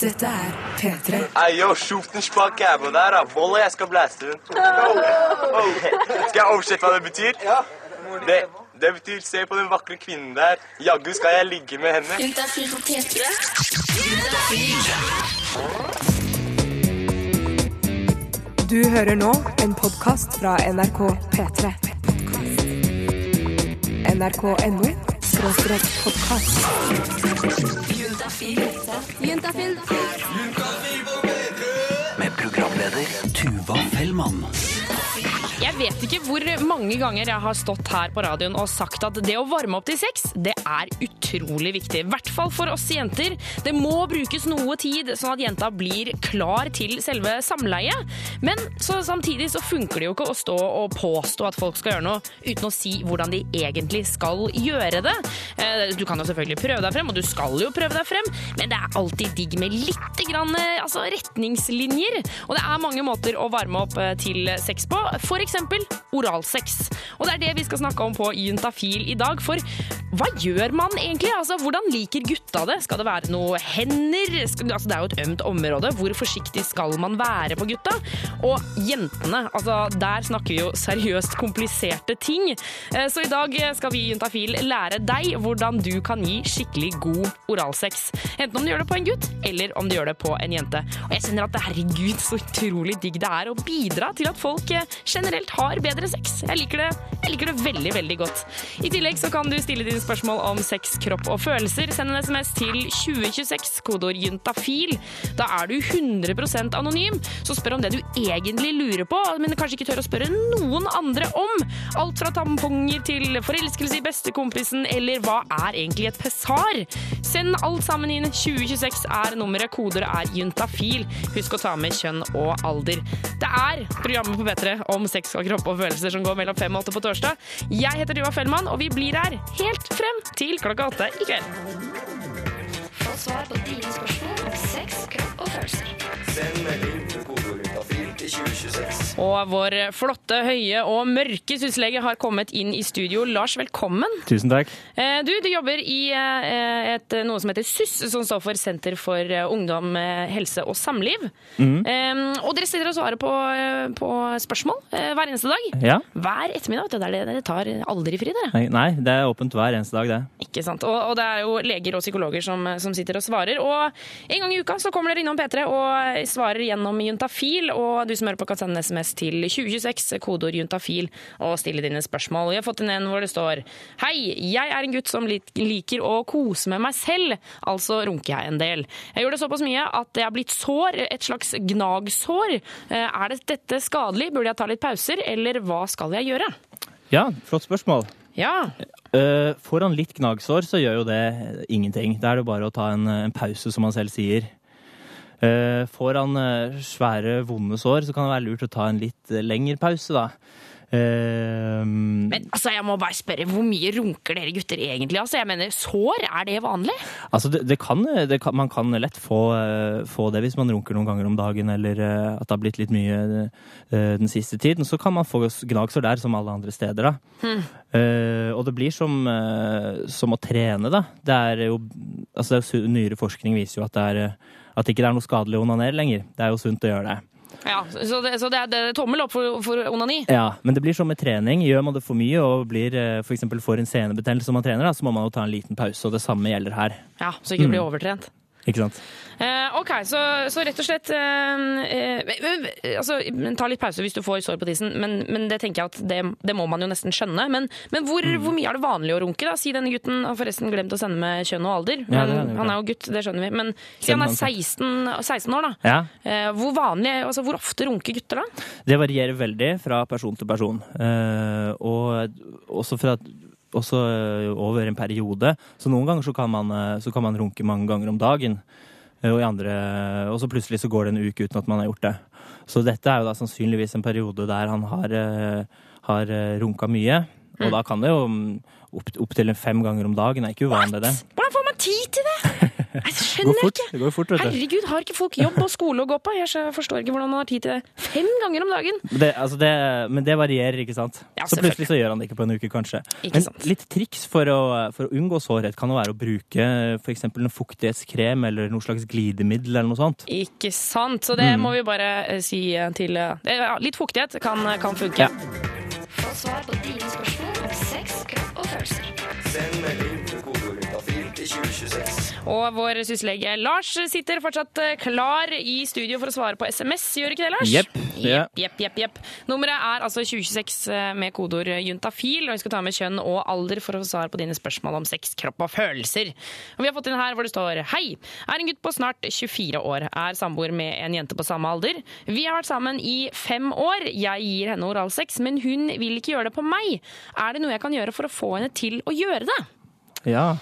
Dette er P3. Hey, yo, shoot den spak jævla der, da. Bolle, jeg skal blæste den. Skal jeg oversette hva det betyr? Ja. Det, det betyr se på den vakre kvinnen der. Jaggu skal jeg ligge med henne. Juntafil på P3. Du hører nå en podkast fra NRK P3. NRK.no podkast. Juntafil. med programleder Tuva Fellmann. Jeg vet ikke hvor mange ganger jeg har stått her på radioen og sagt at det å varme opp til sex, det er utrolig viktig. I hvert fall for oss jenter. Det må brukes noe tid, sånn at jenta blir klar til selve samleiet. Men så, samtidig så funker det jo ikke å stå og påstå at folk skal gjøre noe uten å si hvordan de egentlig skal gjøre det. Eh, Du kan jo selvfølgelig prøve deg frem, og du skal jo prøve deg frem, men det er alltid digg med litt grann, eh, altså, retningslinjer. Og det er mange måter å varme opp eh, til sex på, for eksempel oralsex. Og det er det vi skal snakke om på Juntafil i dag, for hva gjør man egentlig? Altså, hvordan liker gutta det? Skal det være noe hender? Altså, det er jo et ømt område. Hvor forsiktig skal man være på gutta? Og jentene, altså, der snakker vi jo seriøst kompliserte ting. Eh, Så i dag skal vi i Juntafil lære deg hvordan du kan gi skikkelig god oralsex. Enten om du gjør det på en gutt, eller om du gjør det på en jente. Og jeg kjenner at herregud, så utrolig digg det er å bidra til at folk eh, generelt har bedre sex. Jeg liker det, jeg liker det veldig, veldig godt. I tillegg så kan du stille dine spørsmål om sex, kropp og følelser. Send en SMS til 2026, kodeord juntafil. Da er du 100% anonym, så spør om det du egentlig lurer på, men kanskje ikke tør å spørre noen andre om. Alt fra tamponger til forelskelse i bestekompisen, eller hva er egentlig et pessar? Send alt sammen inn. 2026 er nummeret, koder er juntafil. Husk å ta med kjønn og alder. Det er programmet på P3 om sex og kropp og følelser som går mellom fem og åtte på torsdag. Jeg heter Tuva Fellmann, og vi blir her helt frem til klokka åtte i kveld. Få svar på dine spørsmål om sex, kropp og følelser. Send melding Og vår flotte, høye og mørke syslege har kommet inn i studio. Lars, velkommen. Tusen takk. Eh, Du, du jobber i eh, et, noe som heter SYS, som står for Senter for eh, ungdom, helse og samliv. Mm. Og dere sitter og svarer på, på spørsmål hver eneste dag. Ja? Hver ettermiddag. vet du, Det er det dere tar aldri fri, dere. Nei, nei, det er åpent hver eneste dag, det. Ikke sant? Og, og det er jo leger og psykologer som, som sitter og svarer. Og en gang i uka så kommer dere innom P3 og svarer gjennom Juntafil. Og du som hører på kan sende en SMS til 2026, kodeord juntafil, og stille dine spørsmål. Vi har fått inn en hvor det står Hei, jeg er en gutt som liker å kose med meg selv, altså runker jeg en del. Jeg gjør det såpass mye at jeg har blitt sår, et slags gnagsår. Eh, Er det dette skadelig? Burde jeg ta litt pauser, eller hva skal jeg gjøre? Ja, flott spørsmål. Ja, Uh, får han litt gnagsår, så gjør jo det ingenting. Da er det bare å ta en, en pause, som han selv sier. Uh, får han uh, svære, vonde sår, så kan det være lurt å ta en litt uh, lengre pause, da. Uh, Men altså, jeg må bare spørre, hvor mye runker dere gutter egentlig? Altså, jeg mener, Sår, er det vanlig? altså, det, det kan, det kan, man kan lett få, uh, få det hvis man runker noen ganger om dagen, eller uh, at det har blitt litt mye uh, den siste tiden. Så kan man få gnagsår der, som alle andre steder. da. Uh, og det blir som, som å trene, da. Det er jo, altså, er Nyere forskning viser jo at det er, at ikke det er noe skadelig å onanere lenger. Det er jo sunt å gjøre det. Ja, Så det, så det er det er tommel opp for, for onani? Ja, Men det blir som med trening. Gjør man det for mye og blir, for eksempel får en senebetennelse som man trener, da, så må man jo ta en liten pause. Og det samme gjelder her. Ja, Så ikke du blir overtrent. Ikke sant? Eh, ok, så, så rett og slett eh, eh, eh, altså, Ta litt pause hvis du får sår på tissen, men, men det tenker jeg at det, det må man jo nesten skjønne. Men, men hvor, Mm. hvor mye er det vanlig å runke? da? Si denne gutten har forresten glemt å sende med kjønn og alder. Ja, Men, det er det han er jo gutt, det skjønner vi. Men si han er 16, 16 år, da. Ja. Eh, hvor vanlig, altså hvor ofte runker gutter da? Det varierer veldig fra person til person. Eh, og også, fra, også eh, over en periode. Så noen ganger så kan, man, eh, så kan man runke mange ganger om dagen. Eh, og, i andre, og så plutselig så går det en uke uten at man har gjort det. Så dette er jo da sannsynligvis en periode der han har, har runka mye. Og da kan det jo opptil opp, opp til fem ganger om dagen. Det er ikke uvanlig, det. Hvordan får man tid til det? Jeg skjønner går fort, ikke! fort. Herregud, har ikke folk jobb og skole å gå på? Jeg forstår ikke hvordan man har tid til det fem ganger om dagen. Det, altså det, men det varierer, ikke sant? Ja, så plutselig så gjør han det ikke på en uke, kanskje. Ikke Men sant. litt triks for å, for å unngå sårhet kan jo være å bruke f.eks. en fuktighetskrem eller noe slags glidemiddel eller noe sånt. Ikke sant? Så det Mm. må vi bare eh, si eh, til eh, ja, Litt fuktighet kan, kan funke. Ja. Få svar på dine spørsmål Og vår syslege Lars sitter fortsatt eh, klar i studio for å svare på SMS, gjør ikke det, Lars? Jepp, Yeah. Jepp, jepp, jepp. Nummeret er altså 2026 eh, med kodeord juntafil, og vi skal ta med kjønn og alder for å få svar på dine spørsmål om sex, kropp og følelser. Og vi har fått inn her hvor det står Hei, er en gutt på snart 24 år, er samboer med en jente på samme alder. Vi har vært sammen i fem år, jeg gir henne oralsex, men hun vil ikke gjøre det på meg. Er det noe jeg kan gjøre for å få henne til å gjøre det? Ja.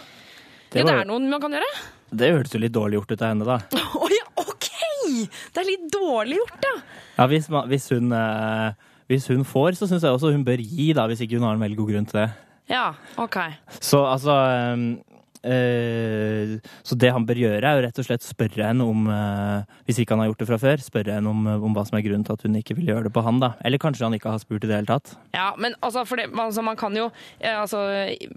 Det, Det, det er noe man kan gjøre? det hørtes jo litt dårlig gjort ut av henne, da. Oi, ja, OK! Det er litt dårlig gjort, da. Ja, hvis, hvis, hun, eh, hvis hun får, så syns jeg også hun bør gi, da, hvis ikke hun har en veldig god grunn til det. Ja, OK. Så altså eh, Så det han bør gjøre, er jo rett og slett spørre henne om eh, Hvis ikke han har gjort det fra før, spørre henne om, eh, om hva som er grunnen til at hun ikke vil gjøre det på han, da. Eller kanskje han ikke har spurt i det hele tatt. Ja, men altså, det, altså, man kan jo altså,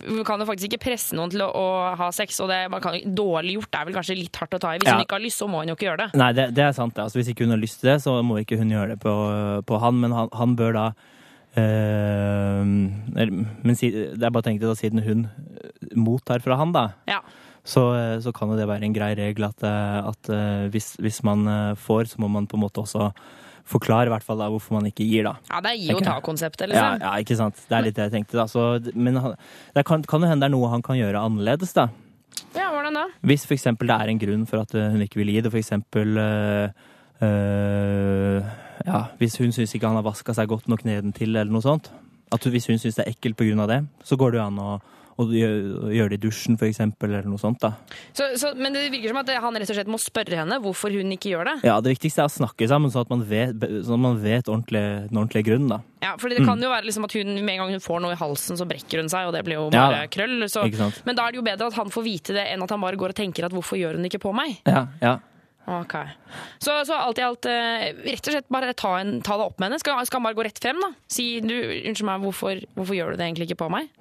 Man kan jo faktisk ikke presse noen til å, å ha sex, og det man kan, dårlig gjort det er vel kanskje litt hardt å ta i. Hvis Ja. hun ikke har lyst, så må hun jo ikke gjøre det. Nei, det, det er sant. Altså, hvis ikke hun har lyst til det, så må ikke hun gjøre det på, på han, men han, han bør da Men si, det er bare tenkt da, siden hun eh, mottar fra han, da, Ja. så, eh, så kan jo det være en grei regel at, eh, at hvis, hvis man får, så må man på en måte også forklare i hvert fall da, hvorfor man ikke gir, da. ja, det er gi og ta-konseptet, liksom. ja, ikke sant. Det er litt det jeg tenkte. da. Så, men han- det kan, kan jo hende det er noe han kan gjøre annerledes, da. Ja, hvordan da? Hvis for eksempel det er en grunn for at hun ikke vil gi det, for eksempel øh, eh, ja, hvis hun syns ikke han har vaska seg godt nok nedentil, eller noe sånt. At hvis hun syns det er ekkelt pga. det, så går det jo an å, å gjøre, gjøre det i dusjen, eksempel, eller noe sånt. da. Så, så, men det virker som at han rett og slett må spørre henne hvorfor hun ikke gjør det. Ja, Det viktigste er å snakke sammen, sånn at man vet, sånn at man vet ordentlig, den ordentlige grunnen. da. Ja, for det kan jo være liksom at hun, med en gang hun får noe i halsen, så brekker hun seg, og det blir jo bare ja, krøll. Så, men da er det jo bedre at han får vite det, enn at han bare går og tenker at hvorfor gjør hun ikke på meg? Ja, ja. Ok. Så, så alt i alt, eh, rett og slett bare ta, en, ta det opp med henne. Skal, han bare gå rett frem, da? Si du, unnskyld meg, hvorfor, hvorfor gjør du det egentlig ikke på meg?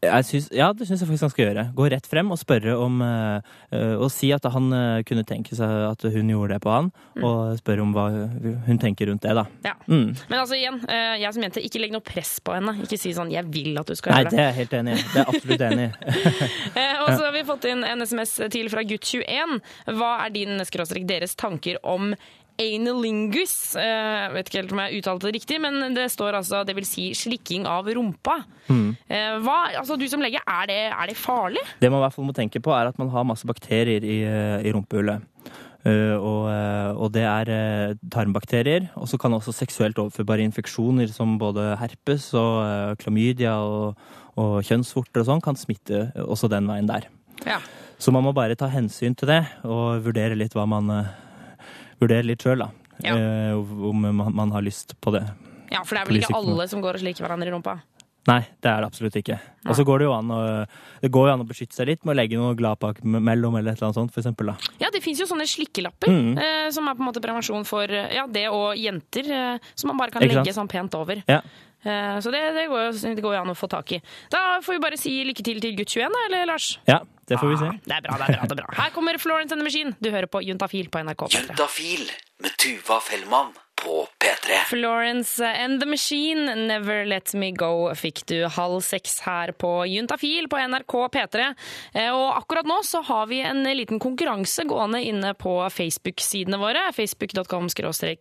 Jeg syns, ja, det syns jeg faktisk han skal gjøre. Gå rett frem og spørre om eh, Og si at han uh, kunne tenke seg at hun gjorde det på han, og spørre om hva hun tenker rundt det, da. Ja. Mm. Men altså igjen, uh, jeg som jente, ikke legg noe press på henne. Ikke si sånn 'jeg vil at du skal Nei, gjøre det Nei, det'. er jeg helt enig i. Det er absolutt enig i. Og så har vi fått inn en SMS til fra gutt21. Hva er din skråstrek deres tanker om analingus? Eh, Jeg vet ikke helt om jeg uttalte det riktig, men det står altså det vil si slikking av rumpa. Mm. Eh, Hva, altså du som lege, er det, er det farlig? Det man i hvert fall må tenke på, er at man har masse bakterier i, eh, i rumpehullet. Uh, og, eh, og det er uh, tarmbakterier. Og så kan også seksuelt overførbare infeksjoner som både herpes og uh, klamydia og, og kjønnsvorter og sånn kan smitte også den veien der. Ja. Så man må bare ta hensyn til det og vurdere litt hva man eh, Vurdere litt sjøl, da. Ja. Eh, om man, har lyst på det. ja, for det er vel ikke alle som går og sliker hverandre i rumpa? Nei, det er det absolutt ikke. Og så går det jo an å, det går jo an å beskytte seg litt med å legge noe gladpakke mellom eller et eller annet sånt, for eksempel. Da. Ja, det fins jo sånne slikkelapper, Mm. eh, som er på en måte prevensjon for eh, ja, det og jenter, eh, som man bare kan legge sånn pent over. Ja. Eh, så det, det, går jo, det går jo an å få tak i. Da får vi bare si lykke til til gutt 21, da, eller Lars? ja, det får vi se. Ah, det er bra, det er bra. det er bra. Her kommer Florence and the Machine. Du hører på Juntafil på NRK P3. Juntafil med Tuva Fellmann på P3. Florence and the Machine, Never Let Me Go, fikk du halv seks her på Juntafil på NRK P3. Eh, Og akkurat nå så har vi en liten konkurranse gående inne på Facebook-sidene våre. Facebook.com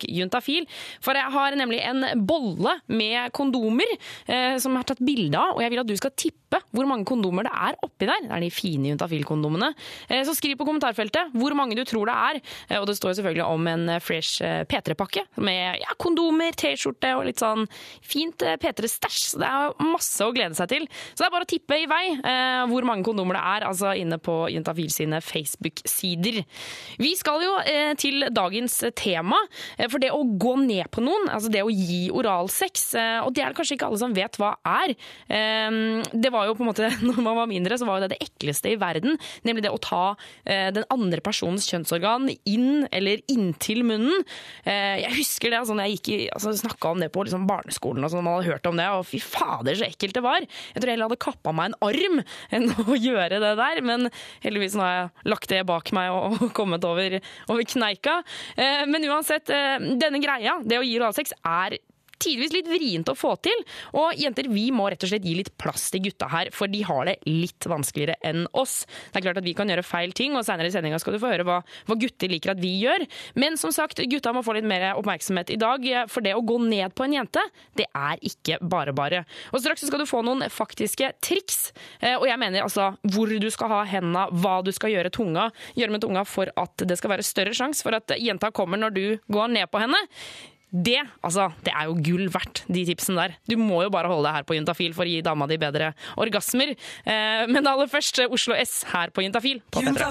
juntafil. For jeg har nemlig en bolle med kondomer eh, som jeg har tatt bilde av, og jeg vil at du skal tippe hvor mange kondomer det er oppi der. Det er de fine Juntafil-kondomene. Eh, Så skriv på kommentarfeltet hvor mange du tror det er. Og det står selvfølgelig om en fresh eh, P3-pakke med ja, kondomer, T-skjorte og litt sånn fint eh, P3-stæsj. Så det er masse å glede seg til. Så det er bare å tippe i vei eh, hvor mange kondomer det er, altså inne på Juntafil sine Facebook-sider. Vi skal jo eh, til dagens tema, eh, for det å gå ned på noen, altså det å gi oralsex, eh, og det er det kanskje ikke alle som vet hva er. Eh, det var jo på en måte, når man var mindre, så var jo det det ekleste i verden, nemlig det å ta den andre personens kjønnsorgan inn eller inntil munnen. Jeg husker det, altså, når jeg gikk i, altså, snakka om det på liksom, barneskolen, og sånn, man hadde hørt om det, og fy fader så ekkelt det var. Jeg tror jeg heller hadde kappa meg en arm enn å gjøre det der, men heldigvis nå har jeg lagt det bak meg og, og kommet over, over kneika. Eh, men uansett, eh, denne greia, det å gi oralsex, er tidvis litt vrient å få til. Og jenter, vi må rett og slett gi litt plass til gutta her, for de har det litt vanskeligere enn oss. Det er klart at vi kan gjøre feil ting, og senere i sendinga skal du få høre hva, hva gutter liker at vi gjør. Men som sagt, gutta må få litt mer oppmerksomhet i dag, for det å gå ned på en jente, det er ikke bare bare. Og straks skal du få noen faktiske triks, eh, og jeg mener altså hvor du skal ha hendene, hva du skal gjøre tunga, gjøre med tunga for at det skal være større sjanse for at jenta kommer når du går ned på henne. Det, altså, det er jo gull verdt, de tipsene der. Du må jo bare holde deg her på Juntafil for å gi dama di bedre orgasmer. Eh, men aller først Oslo S her på Juntafil. På P3.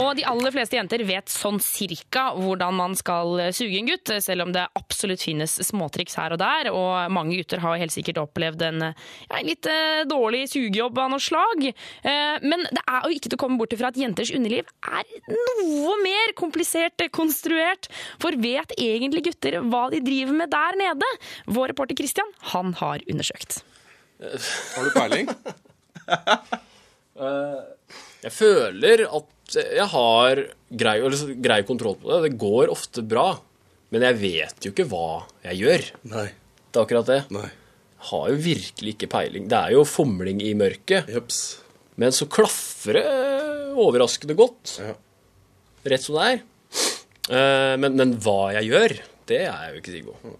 Og de aller fleste jenter vet sånn cirka hvordan man skal suge en gutt, selv om det absolutt finnes småtriks her og der. Og mange gutter har helt sikkert opplevd en, ja, en litt eh, dårlig sugejobb av noe slag. Eh, men det er jo ikke til å komme bort ifra at jenters underliv er noe mer komplisert konstruert. For vet egentlig gutter hva de driver med der nede? Vår reporter Christian, han har undersøkt. Har du peiling? Jeg føler at jeg har grei, eller grei kontroll på det. Det går ofte bra. Men jeg vet jo ikke hva jeg gjør. Nei. Det er akkurat det. Nei. Har jo virkelig ikke peiling. Det er jo fomling i mørket. Jeps. Men så klaffer det overraskende godt. Ja. Rett som det er. Eh, Men, men hva jeg gjør, det er jeg jo ikke sikker på.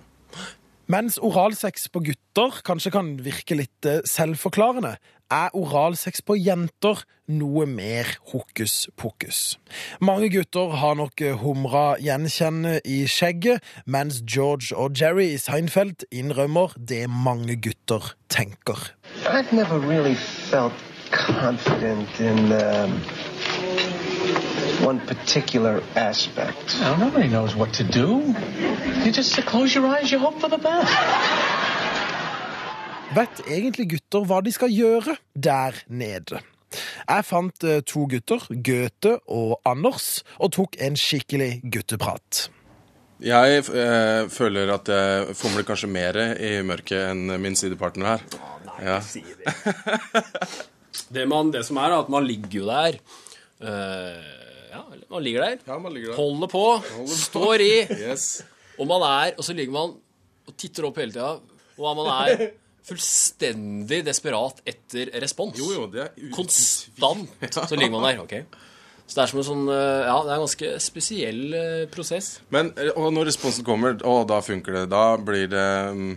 Mens oralsex på gutter kanskje kan virke litt eh, selvforklarende, er oralsex på jenter noe mer hokus pokus. Mange gutter har nok humra gjenkjenne i skjegget, mens George og Jerry i Seinfeld innrømmer det mange gutter tenker. I've never really felt confident in um, one particular aspect. Now, nobody knows what to do. You just close your eyes, you hope for the best. Vet egentlig gutter hva de skal gjøre der nede? Jeg fant eh, to gutter, Goethe og Anders, og tok en skikkelig gutteprat. Jeg eh, føler at jeg fomler kanskje mer i mørket enn min sidepartner her. Ja. Det, man, det som er, er at man ligger jo der. Uh, ja, man ligger der. Ja, man ligger der. Holder på. Står i. Yes. Og man er, og så ligger man og titter opp hele tida. Og man er fullstendig desperat etter respons. Jo, jo, det er Konstant så ligger man der. ok. Så det er som en sånn eh, Ja, det er en ganske spesiell eh, prosess. Men eh, og når responsen kommer, å, da funker det. Da blir det mm,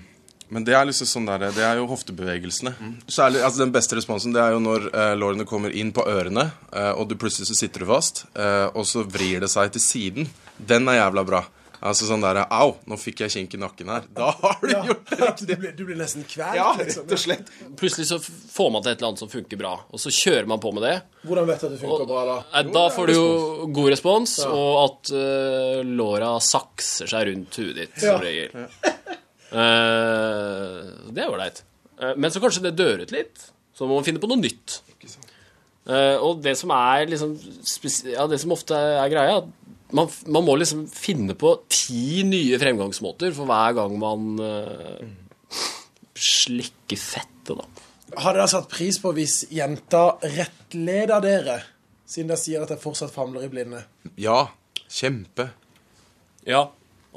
Men det er liksom sånn der, det er jo hoftebevegelsene. Særlig, altså Den beste responsen det er jo når eh, lårene kommer inn på ørene, eh, og du plutselig så sitter du fast, eh, og så vrir det seg til siden. Den er jævla bra. Altså sånn der Au, nå fikk jeg kink i nakken her. Da har du gjort det riktig. Du blir, nesten kvalt. Ja, rett og slett. Plutselig så får man til et eller annet som funker bra, og så kjører man på med det. Hvordan vet du at det funker bra, da? Eh, Da får du jo god respons, og at uh, låra sakser seg rundt huet ditt, som regel. Uh, det er ålreit. Uh, men så kanskje det dør ut litt. Så må man finne på noe nytt. Uh, og det som er liksom Ja, det som ofte er greia, man, man må liksom finne på ti nye fremgangsmåter for hver gang man uh, slikker fettet, da. Har dere satt pris på hvis jenta rettleder dere, siden dere sier at dere fortsatt famler i blinde? Ja. Kjempe. Ja,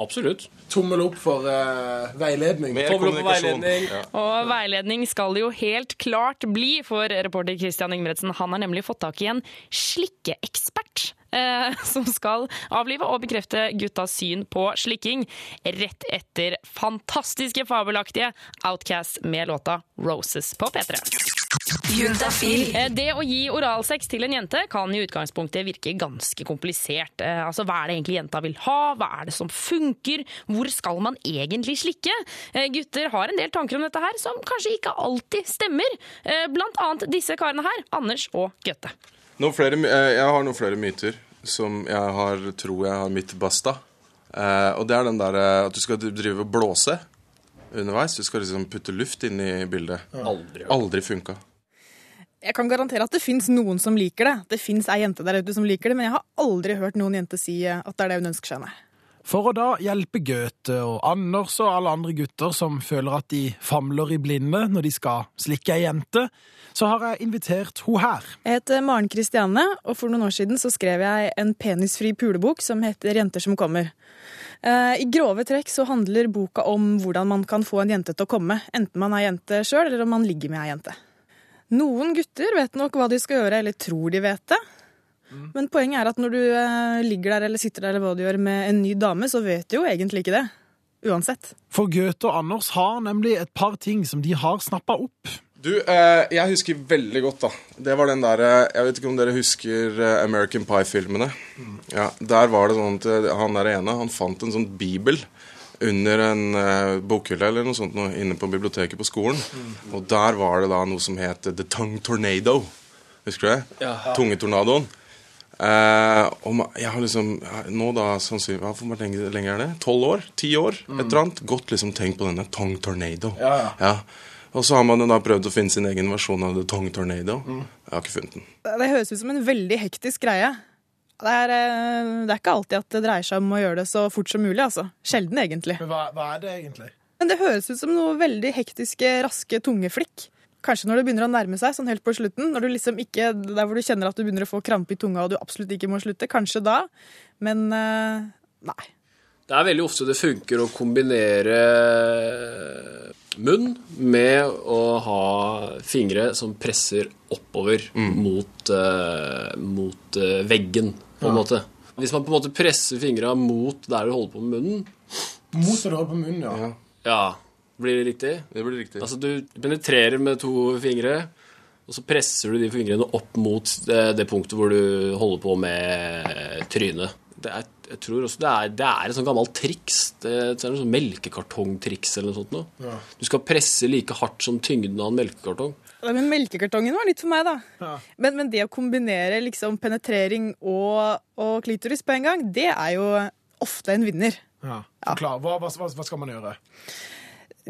absolutt. Tommel opp for uh, veiledning. Mer Tommel opp for veiledning. Ja. Og veiledning skal det jo helt klart bli, for reporter Christian Ingebretsen han har nemlig fått tak i en slikkeekspert. Eh, som skal avlive og bekrefte guttas syn på slikking rett etter fantastiske, fabelaktige Outcast med låta 'Roses' på P3. Juntafil. Eh, Det å gi oralsex til en jente kan i utgangspunktet virke ganske komplisert. Eh, Altså, Hva er det egentlig jenta vil ha? Hva er det som funker? Hvor skal man egentlig slikke? Gutter har en del tanker om dette her som kanskje ikke alltid stemmer. Blant annet disse karene her, Anders og Gøtte. Noen flere, eh, jeg har noen flere myter som jeg har, tror jeg har mitt basta. Eh, og det er den der eh, at du skal drive og blåse underveis. Du skal liksom putte luft inn i bildet. Aldri. Aldri funka. Jeg kan garantere at det fins noen som liker det. Det fins ei jente der ute som liker det, men jeg har aldri hørt noen jente si at det er det hun ønsker seg. nei. For å da hjelpe Goethe og Anders og alle andre gutter som føler at de famler i blinde når de skal slikke ei jente, så har jeg invitert hun her. Jeg heter Maren Kristiane, og for noen år siden så skrev jeg en penisfri pulebok som heter Jenter som kommer. Eh, I grove trekk så handler boka om hvordan man kan få en jente til å komme, enten man er jente sjøl eller om man ligger med ei jente. Noen gutter vet nok hva de skal gjøre, eller tror de vet det. Men poenget er at når du eh, ligger der eller sitter der eller hva du gjør med en ny dame, så vet du jo egentlig ikke det. Uansett. For Goethe og Anders har nemlig et par ting som de har snappa opp. Du, eh, jeg husker veldig godt, da. Det var den derre Jeg vet ikke om dere husker eh, American Pie-filmene. Ja, Der var det sånn at eh, han der ene han fant en sånn bibel under en eh, bokhylle eller noe sånt noe, inne på biblioteket på skolen. Og der var det da noe som het The Tongue Tornado. Husker du det? Ja. Tungetornadoen. Eh, og jeg har liksom Nå da sannsynligvis ja, Hvor lenge, lenge er det? Tolv år? Ti år? Et eller annet. Godt liksom tenkt på denne Tongue Tornado. Ja, ja. Og så har man da prøvd å finne sin egen versjon av The Tongue Tornado. Jeg har ikke funnet den. Det høres ut som en veldig hektisk greie. Det er, eh, det er ikke alltid at det dreier seg om å gjøre det så fort som mulig, altså. Sjelden, egentlig. Men hva, hva er det egentlig? Men det høres ut som noe veldig hektiske, raske tungeflikk. Kanskje når det begynner å nærme seg, sånn helt på slutten. Når du liksom ikke, Der hvor du kjenner at du begynner å få krampe i tunga og du absolutt ikke må slutte. Kanskje da. Men eh, nei. Det er veldig ofte det funker å kombinere munn med å ha fingre som presser oppover mot, eh, mot eh, veggen, på en Ja. måte. Hvis man på en måte presser fingra mot der du holder på med munnen, Mot der du holder på munnen, ja. ja, blir det riktig? Det blir riktig. Altså du penetrerer med to fingre, og så presser du de fingrene opp mot det, det punktet hvor du holder på med trynet. Det er, jeg tror også det er, det er et sånt gammelt triks. Det er et sånt melkekartongtriks eller noe sånt. Noe. Ja. Du skal presse like hardt som tyngden av en melkekartong. Ja, Men melkekartongen var nytt for meg, da. Men, men det å kombinere liksom penetrering og, og klitoris på en gang, det er jo ofte en vinner. Ja. Forklar. Hva, hva, hva skal man gjøre?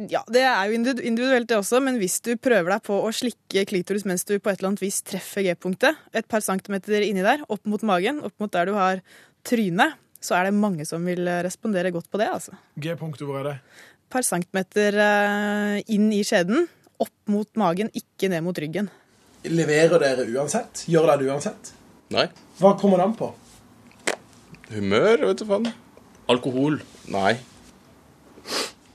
Ja, Det er jo individuelt, det også, men hvis du prøver deg på å slikke klitoris mens du på et eller annet vis treffer G-punktet, et par centimeter inni der, opp mot magen, opp mot der du har trynet, så er det mange som vil eh, respondere godt på det. altså. G-punktet, hvor er det? Et par centimeter eh, inn i skjeden, opp mot magen, ikke ned mot ryggen. Leverer dere uansett? Gjør dere det uansett? Nei. Hva kommer det an på? Humør, vet du faen. Alkohol. Nei.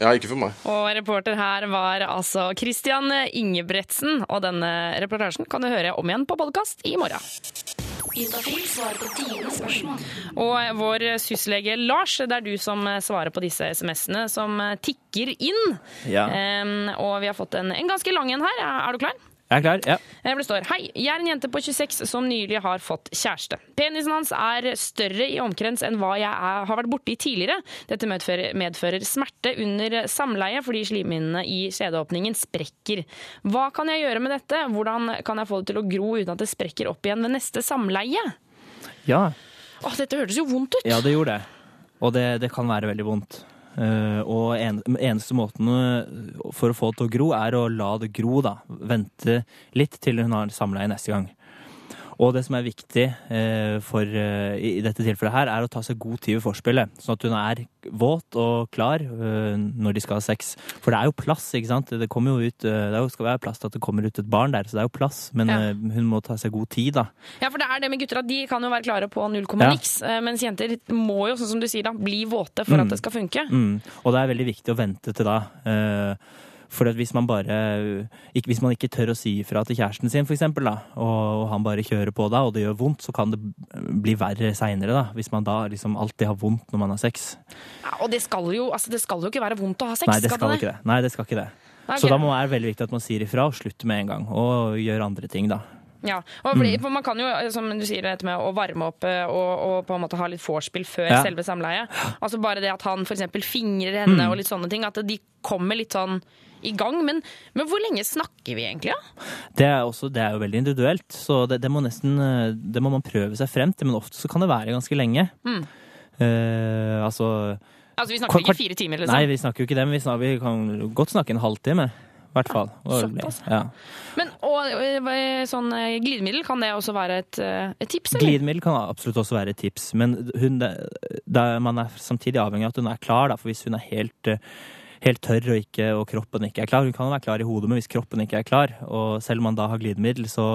Ja, ikke for meg. Og reporter her var altså Christian Ingebretsen, og denne reportasjen kan du høre om igjen på podkast i morgen. Og vår syslege Lars, det er du som svarer på disse SMS-ene som tikker inn. Ja. Um, og vi har fått en, en ganske lang en her. Er du klar? Jeg er klar, ja. Det står Hei, jeg er en jente på 26 som nylig har fått kjæreste. Penisen hans er større i omkrets enn hva jeg er, har vært borti tidligere. Dette medfører, medfører smerte under samleie fordi slimhinnene i skjedeåpningen sprekker. Hva kan jeg gjøre med dette? Hvordan kan jeg få det til å gro uten at det sprekker opp igjen ved neste samleie? Ja, Åh, dette hørtes jo vondt ut! ja det gjorde det. Og det, det kan være veldig vondt. Eh, og en, eneste måten eh, for å få det til å gro, er å la det gro, da. Vente litt til hun har samleie neste gang. Og det som er viktig eh, for, eh, i dette tilfellet her, er å ta seg god tid ved forspillet. Sånn at hun er våt og klar eh, når de skal ha sex. For det er jo plass, ikke sant. Det, kommer jo ut, det skal være plass til at det kommer ut et barn der, så det er jo plass. Men Ja. hun må ta seg god tid, da. Ja, for det er det med gutter at de kan jo være klare på null komma niks, mens jenter må jo, sånn som du sier da, bli våte for Mm. at det skal funke. Mm. Og det er veldig viktig å vente til da. For hvis man bare ikke, Hvis man ikke tør å si ifra til kjæresten sin, for eksempel, da, og, han bare kjører på da, og det gjør vondt, så kan det bli verre seinere, da. Hvis man da liksom alltid har vondt når man har sex. Ja, og det skal, jo, altså, det skal jo ikke være vondt å ha sex. Nei, det skal det? ikke det. Nei, det skal ikke det. Okay. Så da må det være veldig viktig at man sier ifra og slutter med en gang. Og gjør andre ting, da. Ja, fordi, Mm. for Man kan jo, som du sier, dette med å varme opp eh, og, og på en måte ha litt vorspiel før Ja. selve samleiet. Altså Bare det at han f.eks. fingrer henne Mm. og litt sånne ting. At de kommer litt sånn i gang. Men, men hvor lenge snakker vi egentlig? Ja? Det er, også, det er jo veldig individuelt, så det, det må nesten eh, Det må man prøve seg frem til, men ofte så kan det være ganske lenge. Mm. Uh, altså Altså Vi snakker ikke fire timer, liksom. Nei, vi snakker jo ikke det, men vi, snakker, vi kan godt snakke en halvtime. I hvert fall. Såpass. Ja. Men og, eh, sånn eh, glidemiddel, kan det også være et, eh, et tips? Eller? Glidemiddel kan absolutt også være et tips, men hun, det, man er samtidig avhengig av at hun er klar. Da, for hvis hun er helt, helt tørr og, ikke, og kroppen ikke er klar Hun kan være klar i hodet, men hvis kroppen ikke er klar, og selv om man da har glidemiddel, så,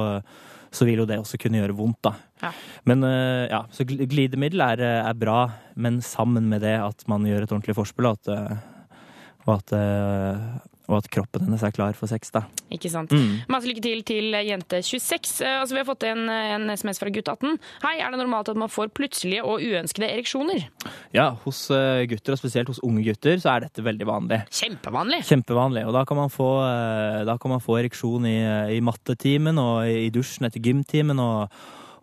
så vil jo det også kunne gjøre vondt. da. Ja. Men ja, så glidemiddel er, er bra, men sammen med det at man gjør et ordentlig forspill, og at, og at, og at kroppen hennes er klar for sex. da. Ikke sant. Mm. Masse lykke til til jente 26. Eh, Altså, vi har fått en, en SMS fra gutt 18. Hei, er det normalt at man får plutselige og uønskede ereksjoner? Ja, hos eh, gutter, og spesielt hos unge gutter, så er dette veldig vanlig. Kjempevanlig. Kjempevanlig. Og da kan man få, eh, kan man få ereksjon i, i mattetimen og i dusjen etter gymtimen. Og,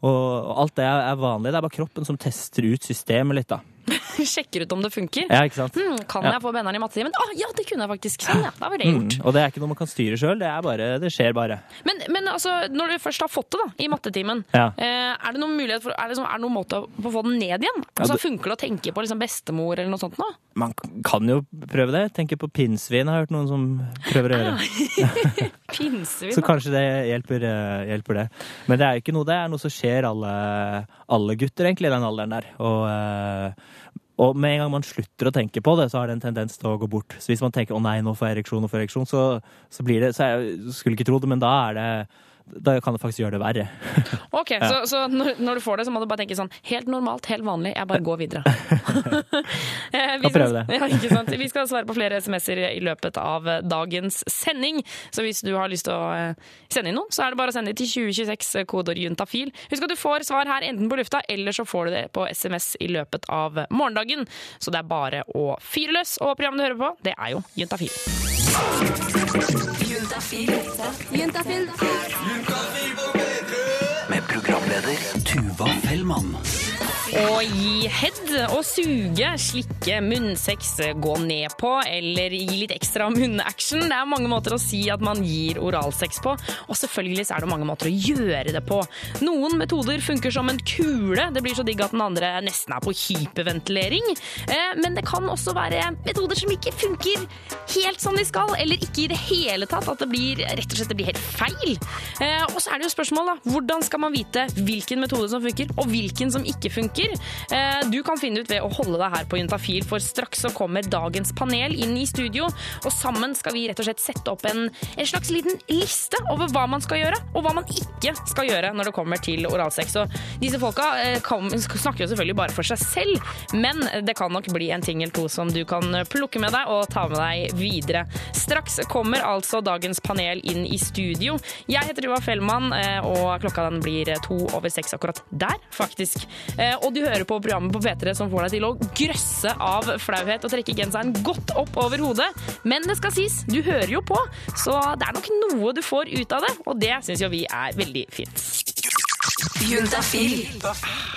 og alt det er vanlig. Det er bare kroppen som tester ut systemet litt, da. Sjekker ut om det funker. Ja, ikke sant? Hmm, kan jeg få benneren i mattetimen? Å ja, det kunne jeg faktisk. Sånn, ja. Da var det Mm. Og det er ikke noe man kan styre sjøl. Det, det skjer bare. Men, men altså, når du først har fått det da, i mattetimen, Ja. eh, er det noen mulighet for, er det, sånn- er det noen måte å få den ned igjen? Altså, Funker det å tenke på liksom bestemor eller noe sånt nå? Man kan jo prøve det. Tenke på pinnsvin, har jeg hørt noen som prøver å gjøre. Pinsevin, Så kanskje det hjelper, eh, hjelper det. Men det er jo ikke noe, det er noe som skjer alle, alle gutter egentlig i den alderen der. Og, eh, og med en gang man slutter å tenke på det, så har det en tendens til å gå bort. Så hvis man tenker 'å nei, nå får jeg ereksjon, nå får ereksjon', så, så blir det så jeg skulle ikke tro det, men da er det da kan det faktisk gjøre det verre. Ok, Ja. Så, så når, når du får det, så må du bare tenke sånn helt normalt, helt vanlig, jeg bare går videre. Eh, vi skal- det. Ja, ikke sant? Vi skal svare på flere SMS-er i løpet av dagens sending. Så hvis du har lyst til å eh, sende inn noen, så er det bare å sende det til 2026, eh, kodeord juntafil. Husk at du får svar her enten på lufta, eller så får du det på SMS i løpet av morgendagen. Så det er bare å fyre løs. Og programmet du hører på, det er jo Juntafil. Juntafil. Juntafil. Med programleder Tuva Fellmann. Å gi head og suge, slikke, munnsex, gå ned på eller gi litt ekstra munnaction. Det er mange måter å si at man gir oralsex på, og selvfølgelig er det mange måter å gjøre det på. Noen metoder funker som en kule, det blir så digg at den andre nesten er på hyperventilering. Eh, Men det kan også være metoder som ikke funker helt som de skal, eller ikke i det hele tatt, at det blir rett og slett det blir helt feil. Eh, Og så er det jo spørsmål, da. Hvordan skal man vite hvilken metode som funker, og hvilken som ikke funker? Eh, Du kan finne ut ved å holde deg her på Juntafil, for straks så kommer dagens panel inn i studio, og sammen skal vi rett og slett sette opp en, en slags liten liste over hva man skal gjøre, og hva man ikke skal gjøre når det kommer til oralsex. Og disse folka eh, kan, snakker jo selvfølgelig bare for seg selv, men det kan nok bli en ting eller to som du kan plukke med deg og ta med deg videre. Straks kommer altså dagens panel inn i studio. Jeg heter Tuva Fellmann, eh, og klokka den blir to over seks akkurat der, faktisk. Og du hører på programmet på P3 som får deg til å grøsse av flauhet og trekke genseren godt opp over hodet. Men det skal sies, du hører jo på, så det er nok noe du får ut av det, og det syns jo vi er veldig fint. Juntafil.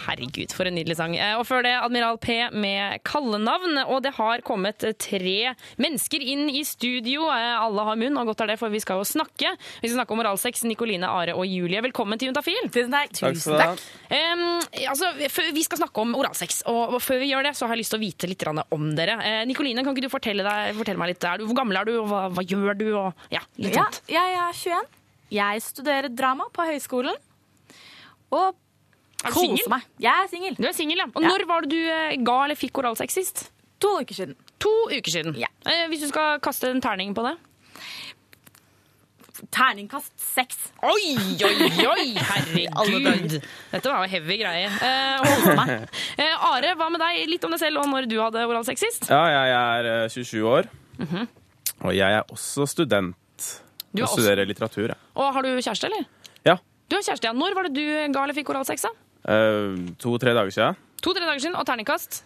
Herregud, for en nydelig sang. Eh, Og før det Admiral P med kallenavn. Og det har kommet tre mennesker inn i studio. Eh, Alle har munn, og godt er det, for vi skal jo snakke. Vi skal snakke om oralsex. Nikoline, Are og Julie, velkommen til Juntafil. Tusen takk. Takk skal du ha. Altså, vi skal snakke om oralsex, og før vi gjør det, så har jeg lyst til å vite litt om dere. Eh, Nikoline, kan ikke du fortelle, deg, fortelle meg litt? Er du, hvor gammel er du, og hva, hva gjør du? Og, ja, litt Ja, jeg er 21. Jeg studerer drama på høyskolen. Og singel? meg. Jeg er singel. Du er singel, ja. Og Ja. når var det du eh, ga eller fikk oralsex sist? To uker siden. To uker siden. Eh, hvis du skal kaste en terning på det? Terningkast seks. Oi, oi, oi! Herregud. Dette var jo heavy greie. Eh, hold meg. Eh, Are, hva med deg? Litt om deg selv og når du hadde oralsex sist? Ja, jeg er eh, 27 år, Mhm. og jeg er også student. Du er og studerer litteratur. jeg. Og har du kjæreste, eller? Du kjæreste, ja. Når var det du ga eller fikk oralsex? da? Eh, To-tre dager siden. To-tre dager siden. Og terningkast?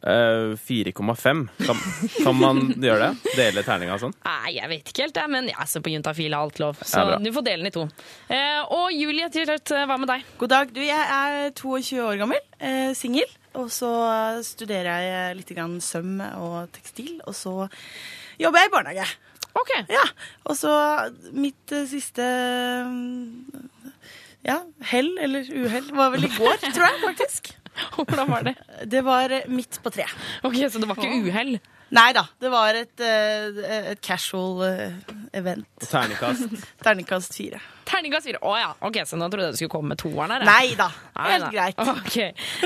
Eh, 4,5. Kan, kan man gjøre det? Dele terninga og sånn? Nei, jeg vet ikke helt, jeg, men jeg ser på Juntafil og alt lov. Så Ja, bra. du får dele den i to. Eh, og Julie, til slutt, hva med deg? God dag. Du, jeg er 22 år gammel, eh, singel. Og så studerer jeg litt grann søm og tekstil, og så jobber jeg i barnehage. Ok. Ja, Og så mitt eh, siste mm, ja, hell eller uhell var vel i går, tror jeg faktisk. Hvordan var det? Det var eh, midt på treet. Ok, Så det var ikke uhell? Nei da. Det var et, eh, et casual eh, event. Terningkast. Terningkast fire. Terningkast fire. Å ja. Ok, Så nå trodde jeg du skulle komme med toeren her. Nei da. Helt greit. Ok.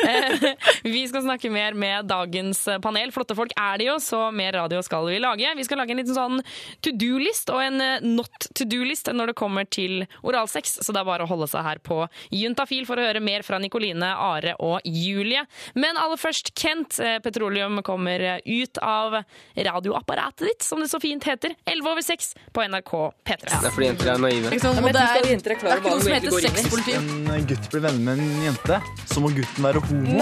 Eh, vi skal snakke mer med dagens panel. Flotte folk er de jo, så mer radio skal vi lage. Vi skal lage en liten sånn to do-list og en eh, not to do-list når det kommer til oralsex, så det er bare å holde seg her på Juntafil for å høre mer fra Nikoline, Are og Julie. Men aller først, Kent. eh, Petroleum kommer eh, ut av radioapparatet ditt, som det så fint heter. 11 over 6 på NRK P3. Det er fordi jenter er naive. Ikke sant? Og det er, det er ikke noe som heter sexpoliti. En gutt blir venner med en jente, så må gutten være homo.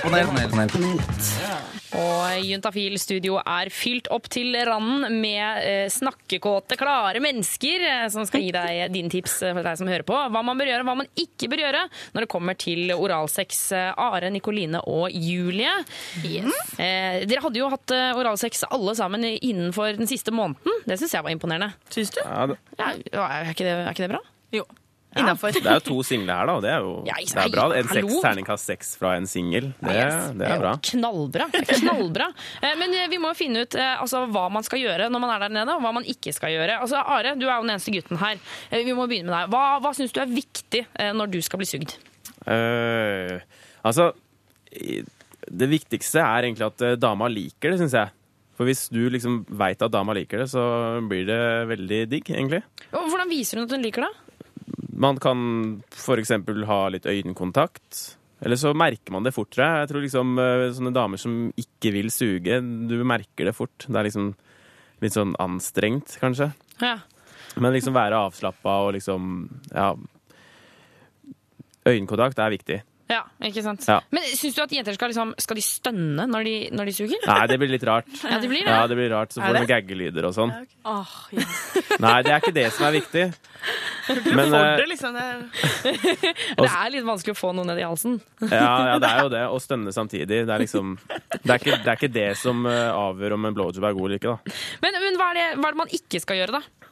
Panel, panel, panel. Og Juntafil studio er fylt opp til randen med eh, snakkekåte, klare mennesker eh, som skal gi deg dine tips eh, for deg som hører på. Hva man bør gjøre, hva man ikke bør gjøre når det kommer til oralsex. Eh, Are, Nikoline og Julie. Eh, dere hadde jo hatt eh, oralsex alle sammen innenfor den siste måneden. Det syns jeg var imponerende. Syns du? Ja, det, Ja, er, ikke det, er ikke det bra? Jo. Ja. det er jo to single her, da. og Det er jo Ja, det er bra. En seks, terningkast seks fra en singel. Det, det er bra. Knallbra. knallbra. Eh, Men eh, vi må jo finne ut eh, altså, hva man skal gjøre når man er der nede, og hva man ikke skal gjøre. Altså, Are, du er jo den eneste gutten her. Vi må begynne med deg. Hva, hva syns du er viktig når du skal bli sugd? Uh, altså Det viktigste er egentlig at dama liker det, syns jeg. For hvis du liksom veit at dama liker det, så blir det veldig digg, egentlig. Hvordan viser hun at hun liker det? Man kan f.eks. ha litt øyekontakt. Eller så merker man det fortere. Jeg tror liksom eh, sånne damer som ikke vil suge, du merker det fort. Det er liksom litt sånn anstrengt, kanskje. Ja. Men liksom være avslappa og liksom Ja. Øyekontakt er viktig. Ja, ikke sant? Ja. Men syns du at jenter skal, liksom, skal de stønne når de, når de suger? Nei, det blir litt rart. Ja, det blir det. Ja, det blir rart. Så får du noen gaggelyder og sånn. Ja. Nei, det er ikke det som er viktig. Men, For eh, det, liksom. Det er... Det er litt vanskelig å få noe ned i halsen. Ja, ja, det er jo det. Å stønne samtidig. Det er liksom Det er ikke det, er ikke det som eh, avgjør om en blowjob er god eller ikke, da. Men, men hva, er det, hva er det man ikke skal gjøre, da?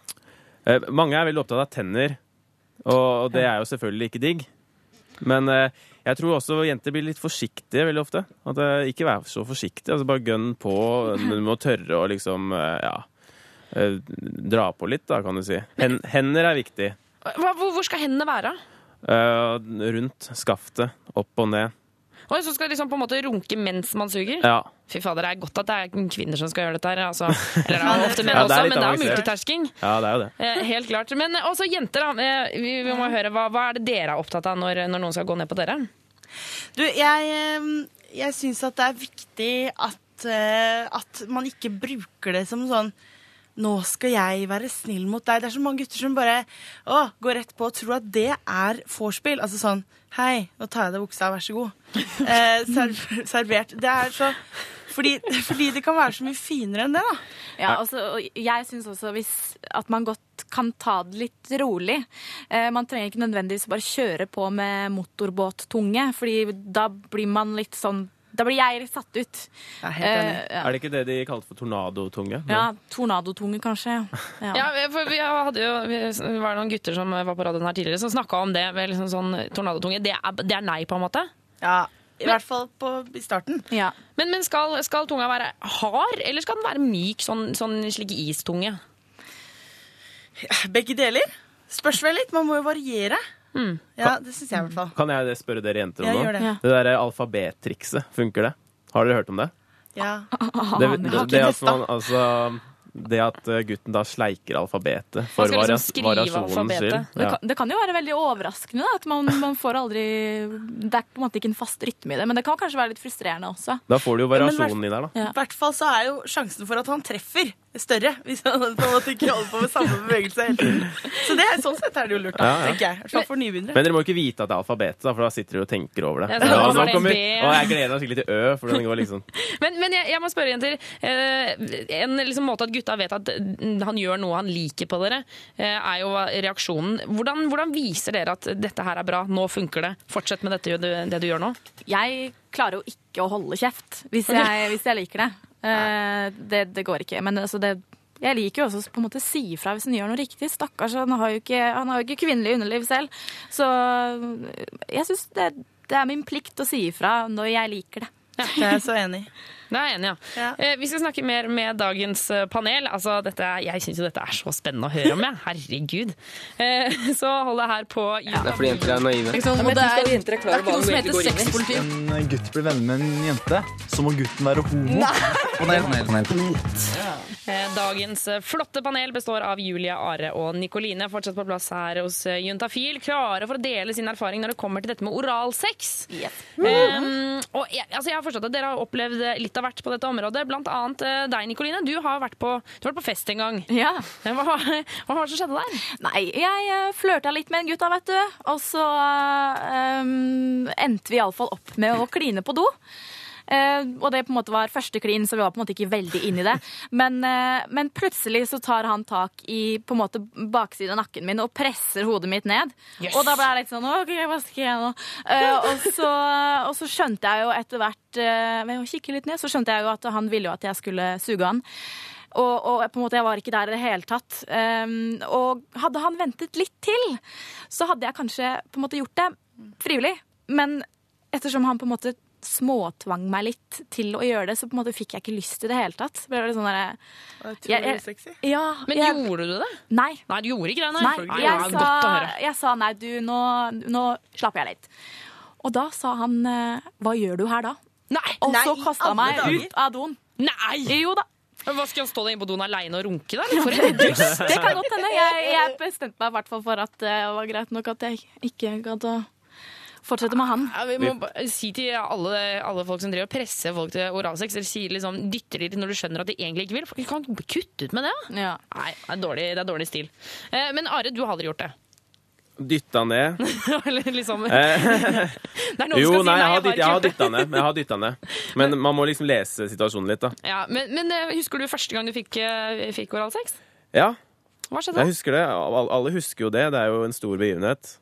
Eh, Mange er veldig opptatt av tenner, og og det er jo selvfølgelig ikke digg. Men eh, jeg tror også jenter blir litt forsiktige veldig ofte. At eh, Ikke vær så forsiktig. Altså bare gønn på. Du må tørre å liksom eh, ja, eh, dra på litt, da, kan du si. Hen, hender er viktig. Hva, hvor, skal hendene være? Uh, rundt skaftet. Opp og ned. Og så skal du liksom på en måte runke mens man suger? Ja. Fy fader, det er godt at det er kvinner som skal gjøre dette her. Altså. Eller det er ofte menn Ja, også, men det er multitasking. Ja, det er jo det. Helt klart. Men også jenter, da. Vi, vi må høre, hva, hva er det dere er opptatt av når, når noen skal gå ned på dere? Du, jeg, jeg syns at det er viktig at, eh, at man ikke bruker det som sånn nå skal jeg være snill mot deg. Det er så mange gutter som bare å, går rett på og tror at det er vorspiel. Altså sånn Hei, nå tar jeg av deg buksa, vær så god. Eh, serv, servert. Det er så fordi, fordi det kan være så mye finere enn det, da. Ja, altså, og jeg syns også hvis, at man godt kan ta det litt rolig. Eh, man trenger ikke nødvendigvis bare kjøre på med motorbåttunge, fordi da blir man litt sånn Da blir jeg satt ut. helt uh, ja. Er det ikke det de kalte for tornadotunge? Ja, tornadotunge, kanskje. Ja. Ja, for vi hadde jo, vi var noen gutter som var på radioen her tidligere som snakka om det med liksom sånn tornadotunge. Det er, det er nei, på en måte? Ja, i hvert fall på, i starten. Men, men skal, skal tunga være hard, eller skal den være myk, sånn, sånn slik istunge? Begge deler. Spørs vel litt. Man må jo variere. Ja, det syns jeg i hvert fall. Kan jeg spørre dere jenter om gjør det. Ja. Det derre alfabettrikset, funker det? Har dere hørt om det? Ja. Det, det, det, det at man, altså, det at eh, gutten da sleiker alfabetet for liksom variasjonens skyld. Det, Ja. kan, det kan jo være veldig overraskende da, at man, man får aldri Det er på en måte ikke en fast rytme i det, men det kan kanskje være litt frustrerende også. Da får du jo variasjonen i der, da. I hvert fall så er jo sjansen for at han treffer større, hvis han på en måte ikke holder på med samme bevegelse hele tiden. Så det, er- sånn sett er det jo lurt, da, Ja, ja. tenker jeg. I hvert fall for nybegynnere. Men dere må ikke vite at det er alfabetet, da, for da sitter dere og tenker over det. Ja, så Ja, nå er kommer, og jeg gleder meg skikkelig til Ø, for den går liksom Men, men jeg, jeg må spørre, jenter. Eh, en liksom måte at gutta vet at han gjør noe han liker på dere, eh, er jo reaksjonen. Hvordan, hvordan viser dere at dette her er bra, nå funker det, fortsett med dette, det, du gjør nå? Jeg klarer jo ikke å holde kjeft hvis jeg, hvis jeg liker det. Eh, det. Det går ikke. Men altså, det, jeg liker jo også på en måte si ifra hvis han gjør noe riktig. Stakkars, han har jo ikke, han har jo ikke kvinnelig underliv selv. Så jeg syns det, det er min plikt å si ifra når jeg liker det. Det er jeg så enig i. Det er jeg enig, ja. ja. Eh, vi skal snakke mer med dagens eh, panel. Altså, dette, jeg syns jo dette er så spennende å høre om, jeg. Herregud. Eh, så hold deg her på Det er fordi jenter er naive. Det er, det er ikke noe som heter sexpoliti. En gutt blir venner med en jente, så må gutten være homo. Panel, panel, panel. Eh, Dagens eh, flotte panel består av Julia, Are og Nikoline. Fortsatt på plass her hos eh, Juntafil. Klare for å dele sin erfaring når det kommer til dette med oralsex. Um, og jeg, altså jeg har forstått at dere har opplevd litt av hvert på dette området. Blant annet deg, Nikoline. Du har vært på, du har vært på fest en gang. Ja. Hva, hva var det som skjedde der? Nei, jeg flørta litt med en gutt da, vet du. Og så um, endte vi iallfall opp med å kline på do. Eh, og det på en måte var første klin, så vi var på en måte ikke veldig inn i det. Men, eh, men plutselig så tar han tak i på en måte baksiden av nakken min og presser hodet mitt ned. Yes. Og da ble jeg litt sånn OK, hva skal jeg nå? Eh, og, så, og så skjønte jeg jo etter hvert Ved å kikke litt ned, så skjønte jeg jo at han ville jo at jeg skulle suge han. Og, og på en måte jeg var ikke der i det hele tatt. Um, og hadde han ventet litt til, så hadde jeg kanskje på en måte gjort det frivillig. Men ettersom han på en måte småtvang meg litt til å gjøre det, så på en måte fikk jeg ikke lyst i det hele tatt. Ble sånn der, jeg, jeg, Ja, Men jeg- gjorde du det? Nei. Nei, du gjorde ikke det, nei. Nei, jeg, sa, jeg sa nei, du, nå, nå slapper jeg litt. Og da sa han eh, hva gjør du her da? Nei, og nei, så kasta han meg dager. ut av doen. Nei! Jo da. Hva Skal han stå der inne på doen aleine og runke, da? eller? For en dust! Det kan godt hende. Jeg, jeg bestemte meg i hvert fall for at det var greit nok at jeg ikke gadd å fortsette med han. Ja, vi må si til alle, alle folk som driver og presser folk til oralsex, eller sier liksom, dytter de til når du skjønner at de egentlig ikke vil. Du kan kutte ut med det. Ja. Nei, det er, dårlig, det er dårlig stil. Eh, men Are, du har aldri gjort det. Dytta ned. eller liksom Eh, er jo, si nei, jeg har, jeg dytt, jeg har dytta ned. Jeg har dytta ned. men man må liksom lese situasjonen litt, da. Ja, men, men eh, husker du første gang du fikk, fikk oralsex? Ja, Hva skjedde da? jeg husker det. Alle husker jo det. Det er jo en stor begivenhet.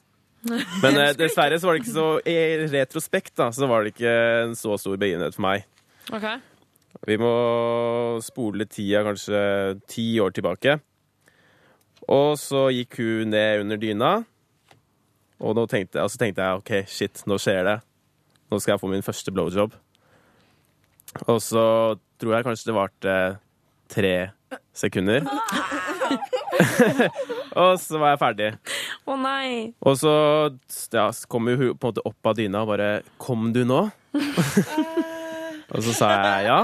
Men eh, dessverre så var det ikke så I retrospekt da, så var det ikke en så stor begivenhet for meg. Okay. Vi må spole tida kanskje ti år tilbake. Og så gikk hun ned under dyna. Og, tenkte, så tenkte jeg OK, shit, nå skjer det. Nå skal jeg få min første blowjob. Og så tror jeg kanskje det varte tre sekunder. og så var jeg ferdig. Å nei. Og så ja, så kom jo hun på en måte opp av dyna og bare 'Kom du nå?' og så sa jeg ja.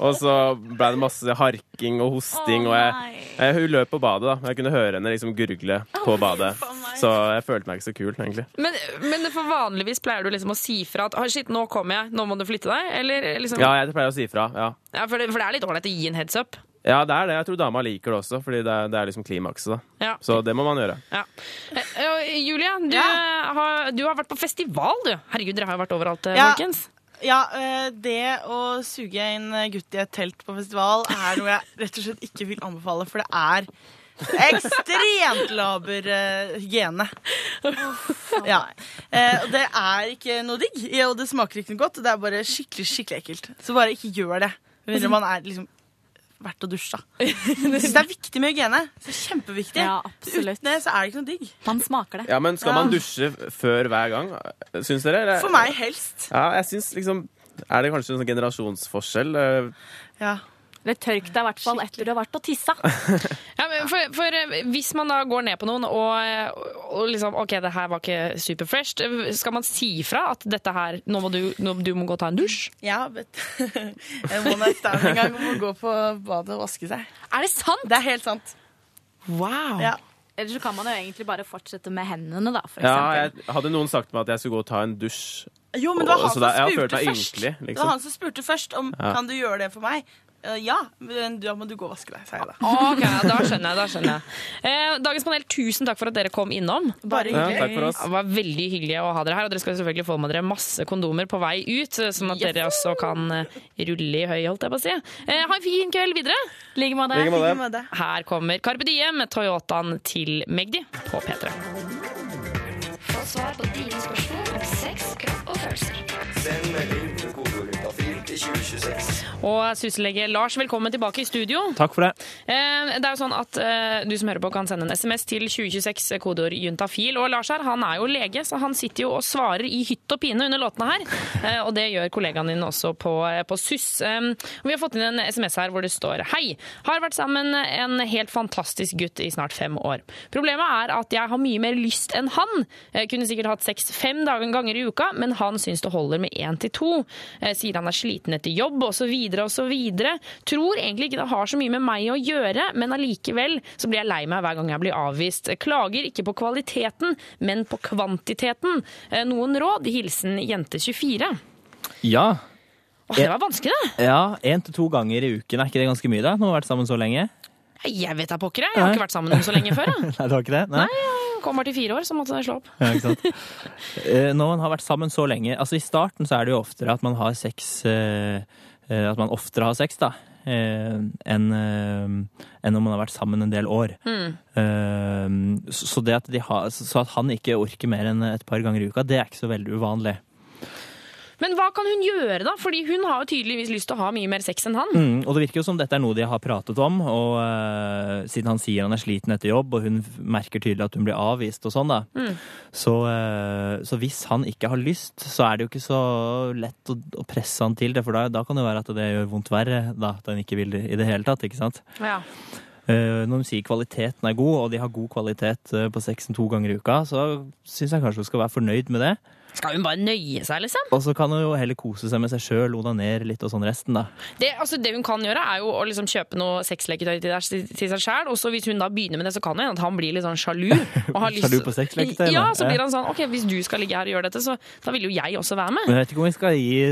Og så ble det masse harking og hosting. og jeg, jeg, Hun løp på badet, da. Jeg kunne høre henne liksom gurgle på badet. Så jeg følte meg ikke så kul, egentlig. Men, men for vanligvis pleier du liksom å si fra at shit, nå kommer jeg, nå må du flytte deg? Eller liksom Ja, jeg pleier å si fra. Ja. Ja, for, det, for det er litt ålreit å gi en heads up. Ja, det er det. Jeg tror dama liker det også, fordi det er, det er liksom klimakset. da. Ja. Så det må man gjøre. Ja. Eh, eh, Julia, du, har, du har vært på festival, du. Herregud, dere har jo vært overalt, eh, Ja. folkens. Ja, eh, det å suge en gutt i et telt på festival er noe jeg rett og slett ikke vil anbefale, for det er ekstremt laber eh, hygiene. Ja. Eh, og det er ikke noe digg, og det smaker ikke noe godt. Det er bare skikkelig skikkelig ekkelt. Så bare ikke gjør det. når man er liksom vært og dusja. Jeg synes det er viktig med hygiene. Så kjempeviktig. Ja, absolutt. Uten det så er det ikke noe digg. Man smaker det. Ja, Men skal Ja. man dusje før hver gang? Syns dere? eller? For meg helst. Ja, jeg syns liksom Er det kanskje en sånn generasjonsforskjell? Eh, Ja. Eller tørk deg i hvert fall etter du har vært og tissa. Ja, men for, for eh, hvis man da går ned på noen og, og liksom OK, det her var ikke superfresh, skal man si fra at dette her Nå må du, nå, du må gå og ta en dusj? Ja, vet En one night stand en gang må gå på badet og vaske seg. Er det sant? Det er helt sant. Wow. Ja. Eller så kan man jo egentlig bare fortsette med hendene, da, for Ja, eksempel. jeg, hadde noen sagt meg at jeg skulle gå og ta en dusj Jo, men det var han så som spurte først. først. liksom. Det var liksom. han som spurte først om Ja. kan du gjøre det for meg. Eh, ja, men da må du gå og vaske deg, sier jeg da. Ok, da skjønner jeg. da skjønner jeg. Eh, dagens panel, tusen takk for at dere kom innom. Bare Ja, hyggelig. takk for oss. Det var veldig hyggelig å ha dere her. Og dere skal selvfølgelig få med dere masse kondomer på vei ut, sånn at dere også kan eh, rulle i høy, holdt jeg på å si. Eh, ha en fin kveld videre. Like med deg. Her kommer Carpe Diem, Toyotaen til Magdi på P3. Få svar på dine spørsmål om sex, kropp og følelser. Send melding til kodejuntafil til 2026. Og syslege Lars, velkommen tilbake i studio. Takk for det. Eh, Det er jo sånn at eh, Du som hører på kan sende en SMS til 2026, kodeord juntafil. Og Lars her, han er jo lege, så han sitter jo og svarer i hytt og pine under låtene her. Eh, Og det gjør kollegaen din også på, på SUS. Eh, Vi har fått inn en SMS her hvor det står Hei, har vært sammen en helt fantastisk gutt i snart fem år. Problemet er at jeg har mye mer lyst enn han. Jeg kunne sikkert hatt sex fem ganger i uka, men han syns det holder med én til to. Eh, Sier han er sliten etter jobb osv. osv. Tror egentlig ikke det har så mye med meg å gjøre, men allikevel så blir jeg lei meg hver gang jeg blir avvist. Klager ikke på kvaliteten, men på kvantiteten. Eh, Noen råd? Hilsen jente24. Ja. Åh, det var vanskelig, det. Ja, Én til to ganger i uken, er ikke det ganske mye? da? Nå har vi vært sammen så lenge. Jeg vet da pokker, jeg. Jeg har ikke vært sammen med noen så lenge før. Jeg. Nei, du har ikke det? Nei. Jeg kom til fire år, så måtte jeg slå opp. Ja, ikke sant? Eh, Når man har vært sammen så lenge altså I starten så er det jo oftere at man har sex eh, eh, At man oftere har sex, da. eh, Enn eh, enn når man har vært sammen en del år. Mm. Eh, Så så det at, de har, så at han ikke orker mer enn et par ganger i uka, det er ikke så veldig uvanlig. Men hva kan hun gjøre, da? Fordi hun har jo tydeligvis lyst til å ha mye mer sex enn han. Mm, og det virker jo som dette er noe de har pratet om, og uh, siden han sier han er sliten etter jobb, og hun merker tydelig at hun blir avvist og sånn, da. Mm. Så, uh, så hvis han ikke har lyst, så er det jo ikke så lett å, å presse han til det, for da, da kan det være at det gjør vondt verre, da, at han ikke vil det i det hele tatt, ikke sant? Ja. Eh, når hun sier kvaliteten er god, og de har god kvalitet eh, på sexen to ganger i uka, så syns jeg kanskje hun skal være fornøyd med det. Skal hun bare nøye seg, liksom? Og så kan hun jo heller kose seg med seg sjøl, onanere litt og sånn resten, da. Det, altså, det hun kan gjøre, er jo å liksom kjøpe noe sexleketøy til, til seg sjæl, Og så hvis hun da begynner med det, så kan det hende at han blir litt sånn sjalu. og har lyst- Sjalu på sexleketøy, Ja, så blir han sånn OK, hvis du skal ligge her og gjøre dette, så da vil jo jeg også være med. Men jeg vet ikke om vi skal gi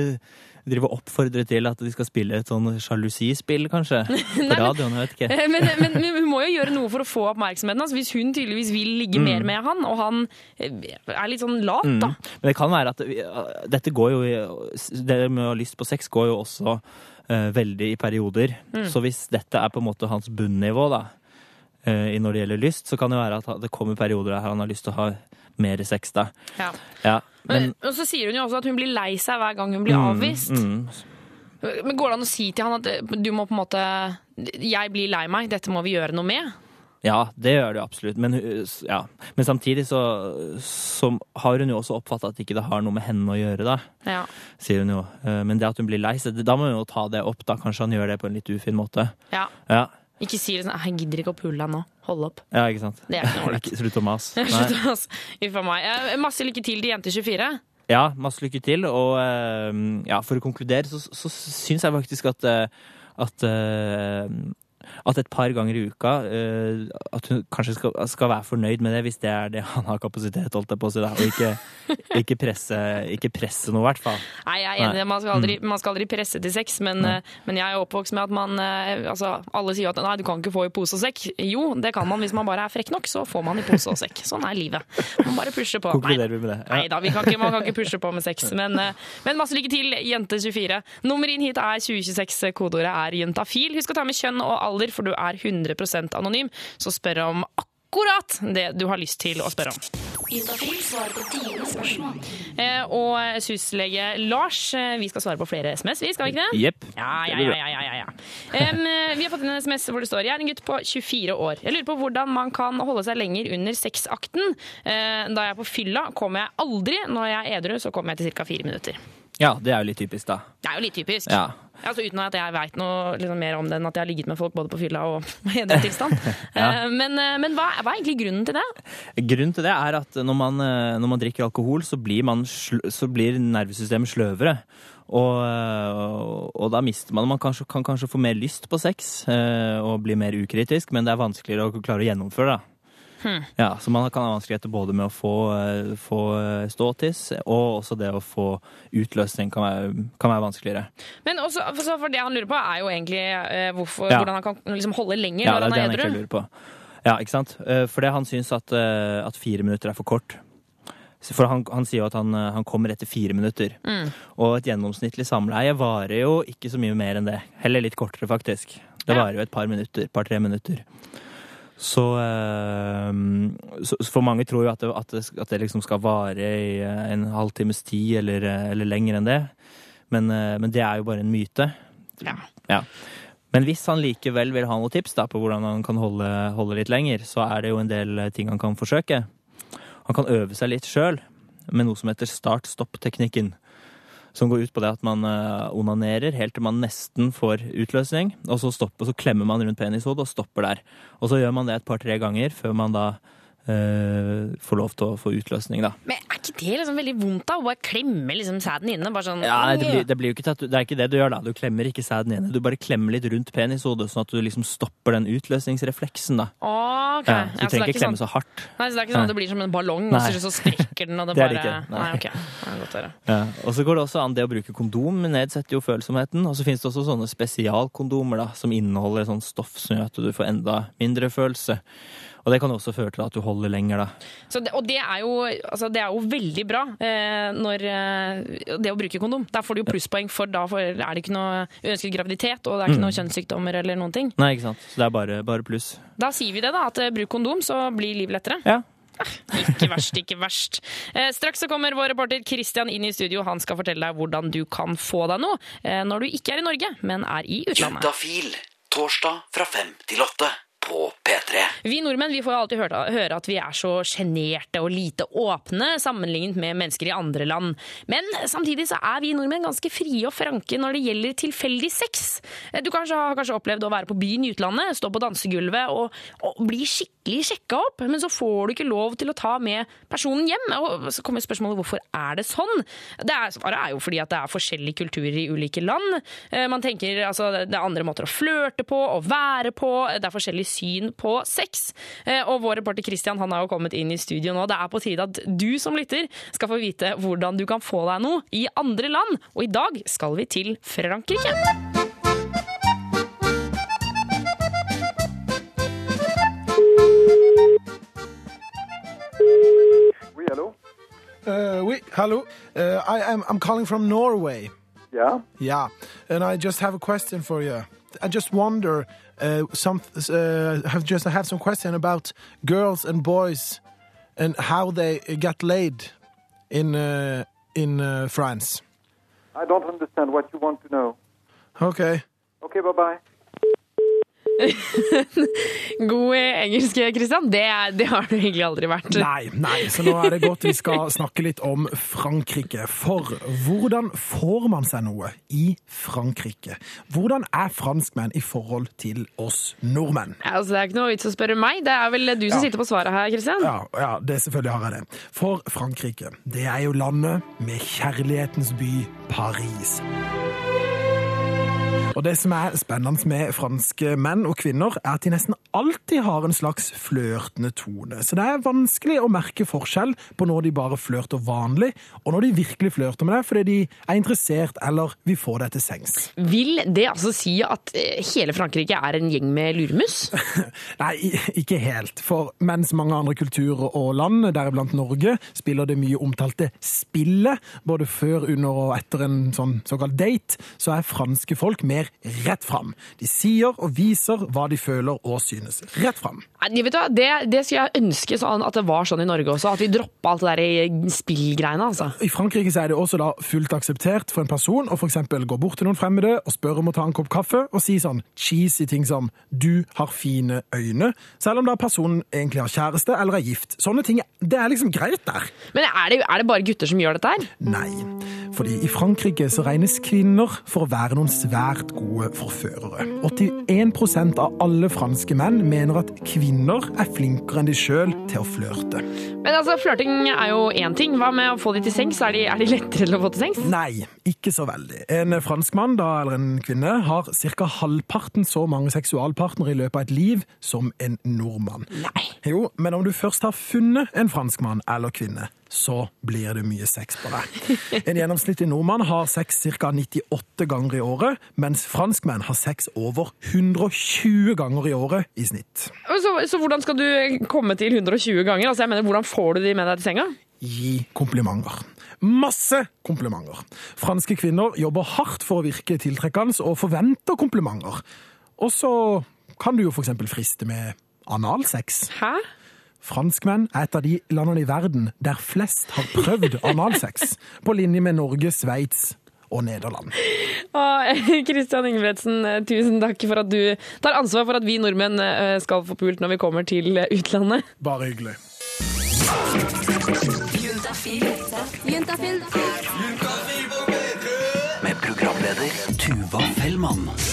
drive og oppfordre til at de skal spille et sånn sjalusispill, kanskje? På radioen, jeg vet ikke. Eh, Men, men, men hun må jo gjøre noe for å få oppmerksomheten Altså, Hvis hun tydeligvis vil ligge Mm. mer med han, og han eh, er litt sånn lat, Mm. da. Men det kan være at dette går jo Det med å ha lyst på sex går jo også uh, veldig i perioder. Mm. Så hvis dette er på en måte hans bunnivå, da, uh, når det gjelder lyst, så kan det være at det kommer perioder der han har lyst til å ha mer sex, da. Ja. Ja, Men, men og så sier hun jo også at hun blir lei seg hver gang hun blir Mm, avvist. mm. Men Går det an å si til han at eh, du må på en måte Jeg blir lei meg, dette må vi gjøre noe med? Ja, det gjør det absolutt. Men, ja. Men samtidig så, så har hun jo også oppfatta at ikke det har noe med henne å gjøre, da. Ja. Sier hun jo. Eh, Men det at hun blir lei seg, da må hun jo ta det opp, da. Kanskje han gjør det på en litt ufin måte. ja. Ja, Ikke si det sånn 'jeg gidder ikke å pule deg nå'. Hold opp. ja ikke sant? Det er ikke noe ålreit. Slutt å mase. Uff a meg. Masse lykke til til Jente24. Ja, masse lykke til. Og eh, ja, for å konkludere så, så syns jeg faktisk at eh, at eh, at et par ganger i uka uh, At hun kanskje skal, skal være fornøyd med det, hvis det er det han har kapasitet, holdt det på å si. Og ikke, ikke, presse, ikke presse noe, i hvert fall. Nei, jeg er enig. Man skal aldri, Mm. man skal aldri presse til sex, men, eh, men jeg er oppvokst med at man eh, altså, Alle sier at nei, du kan ikke få i pose og sekk. Jo, det kan man hvis man bare er frekk nok, så får man i pose og sekk. Sånn er livet. Man bare pusher på. Konkluderer vi med det? Ja. Nei da, vi kan ikke, man kan ikke pushe på med sex. Men, men masse lykke til, jente24. Nummer inn hit er 2026. Kodeordet er jentafil. Husk å ta med kjønn og alder, for du er 100% anonym. Så spør om akkurat det du har lyst til å spørre om. Juntafil svarer på dine spørsmål. Eh, og syslege Lars, eh, vi skal svare på flere SMS, vi skal vi ikke det? Jepp. Ja, ja, ja, ja, ja, eh, vi har fått inn en SMS hvor det står Jeg er en gutt på 24 år. Jeg lurer på hvordan man kan holde seg lenger under sexakten. Eh, da jeg er på fylla, kommer jeg aldri. Når jeg er edru, så kommer jeg til ca. fire minutter. Ja, det er jo litt typisk, da. Det er jo litt typisk. Ja. Altså Uten at jeg veit noe liksom, mer om det enn at jeg har ligget med folk både på fylla og i den tilstand. Ja. Eh, Men, eh, men hva, hva er egentlig grunnen til det? Grunnen til det er at når man, eh, når man drikker alkohol, så blir, man så blir nervesystemet sløvere. Og, og da mister man Man kanskje, kan kanskje få mer lyst på sex og bli mer ukritisk, men det er vanskeligere å klare å gjennomføre. da. Hmm. Ja, Så man kan ha vanskeligheter både med å få, eh, få eh, ståtiss, og også det å få utløsning kan være, kan være vanskeligere. Men også, for, for det han lurer på, er jo egentlig eh, hvorfor, Ja. hvordan han kan liksom holde lenger Ja, når det er han det er han egentlig lurer på. Ja, ikke sant? Fordi For det han syns at, at fire minutter er for kort. For han, han sier jo at han, han kommer etter fire minutter. Mm. Og et gjennomsnittlig samleie varer jo ikke så mye mer enn det. Heller litt kortere, faktisk. Det varer jo et par minutter. Par-tre minutter. Så, eh, så så For mange tror jo at det, at det, at det liksom skal vare i eh, en halvtimes tid eller, eh, eller lenger enn det. Men, men det er jo bare en myte. Ja. Men hvis han likevel vil ha noen tips da, på hvordan han kan holde, holde litt lenger, så er det jo en del ting han kan forsøke. Han kan øve seg litt sjøl med noe som heter start-stopp-teknikken. Som går ut på det at man eh, onanerer helt til man nesten får utløsning. Og så, stopper, så klemmer man rundt penishodet og stopper der. Og så gjør man det et par-tre ganger før man da eh, får lov til å få utløsning, da. Men er ikke det liksom veldig vondt da? Å bare klemme liksom sæden inne? Bare sånn, Ja, nei, det, blir, det, blir ikke tatt, det er ikke det du gjør, da. Du klemmer ikke sæden inne. Du bare klemmer litt rundt penishodet, sånn at du liksom stopper den utløsningsrefleksen, da. Okay. Ja, Ja, så du så er trenger ikke klemme sånn- så hardt. Nei, så det er ikke sånn at det blir som en ballong, Nei. så, så sprekker den, og det, Det bare. Nei. Nei, ok. Det er godt å. Ja, og så går det også an det å bruke kondom nedsetter jo følsomheten. Og så finnes det også sånne spesialkondomer da, som inneholder sånn stoff som gjør at du får enda mindre følelse. Og det kan også føre til at du holder lenger, da. Så det, og det er, jo, altså det er jo veldig bra eh, når eh, det å bruke kondom. Der får du jo plusspoeng, for da er det ikke noe uønsket graviditet, og det er ikke Mm. noen kjønnssykdommer eller noen ting. Nei, ikke sant. Så det er bare, bare pluss. Da sier vi det, da. At eh, bruk kondom, så blir livet lettere. Ja. Ikke verst, ikke verst. Eh, straks så kommer vår reporter Christian inn i studio. Han skal fortelle deg hvordan du kan få deg noe eh, når du ikke er i Norge, men er i utlandet. Juntafil. Torsdag fra fem til åtte på P3. Vi nordmenn vi får alltid høre, at vi er så sjenerte og lite åpne sammenlignet med mennesker i andre land. Men samtidig så er vi nordmenn ganske frie og franke når det gjelder tilfeldig sex. Du kanskje har kanskje opplevd å være på byen i utlandet, stå på dansegulvet og, og bli skikkelig sjekka opp, men så får du ikke lov til å ta med personen hjem. Og så kommer spørsmålet hvorfor er det sånn? Det er, svaret er jo fordi at det er forskjellige kulturer i ulike land. Eh, Man tenker altså det er andre måter å flørte på og være på. Det er forskjellig syn på sex. Eh, Og vår reporter Christian han har jo kommet inn i studio nå. Det er på tide at du som lytter skal få vite hvordan du kan få deg noe i andre land. Og i dag skal vi til Frankrike. Hello? Uh, oui, hello. Uh, I am I'm calling from Norway. Yeah? Yeah, and I just have a question for you. I just wonder, uh, some uh, have just I have some question about girls and boys and how they get laid in uh, in uh, France. I don't understand what you want to know. Okay. Okay, bye-bye. God engelsk, Christian. Det, det har du egentlig aldri vært. Nei, nei, så nå er det godt vi skal snakke litt om Frankrike. For hvordan får man seg noe i Frankrike? Hvordan er franskmenn i forhold til oss nordmenn? Altså, det er ikke noe vits å spørre meg. Det er vel du som Ja. sitter på svaret her, Christian? Ja, ja, det selvfølgelig har jeg det. For Frankrike, det er jo landet med kjærlighetens by Paris. Og det som er spennende med franske menn og kvinner, er at de nesten alltid har en slags flørtende tone. Så det er vanskelig å merke forskjell på når de bare flørter vanlig, og når de virkelig flørter med deg fordi de er interessert eller vil få deg til sengs. Vil det altså si at eh, hele Frankrike er en gjeng med luremus? Nei, ikke helt. For mens mange andre kulturer og land, deriblant Norge, spiller det mye omtalte spillet, både før, under og etter en sånn såkalt date, så er franske folk mer rett fram. De sier og viser hva de føler og synes. Rett fram. Nei, vet du hva? Det, det skulle jeg ønske sånn at det var sånn i Norge også. At vi droppa alt det der spillgreiene. altså. I Frankrike så er det også da fullt akseptert for en person å eksempel gå bort til noen fremmede og spørre om å ta en kopp kaffe, og si sånn cheesy ting som 'du har fine øyne', selv om da personen egentlig har kjæreste eller er gift. Sånne ting, det er liksom greit der. Men er det, er det bare gutter som gjør dette her? Nei, fordi i Frankrike så regnes kvinner for å være noen svært gode forførere. 81 av alle franske menn mener at kvinner er flinkere enn de sjøl til å flørte. Men altså, Flørting er jo én ting. Hva med å få de til sengs? Er de, er de lettere til å få til sengs? Nei, ikke så veldig. En franskmann, da, eller en kvinne, har ca. halvparten så mange seksualpartnere i løpet av et liv som en nordmann. Nei. Jo, men om du først har funnet en franskmann eller kvinne, så blir det mye sex på deg. En gjennomsnittlig nordmann har sex ca. 98 ganger i året, mens franskmenn har sex over 120 ganger i året i snitt. Så, så hvordan skal du komme til 120 ganger? Altså, jeg mener, Hvordan får du de med deg til senga? Gi komplimenter. Masse komplimenter. Franske kvinner jobber hardt for å virke tiltrekkende og forventer komplimenter. Og så kan du jo f.eks. friste med analsex. Hæ? Franskmenn er et av de landene i verden der flest har prøvd analsex, på linje med Norge, Sveits og Nederland. Kristian Ingebretsen, tusen takk for at du tar ansvar for at vi nordmenn eh, skal få pult når vi kommer til utlandet. Bare hyggelig. Med programleder Tuva Fellmann.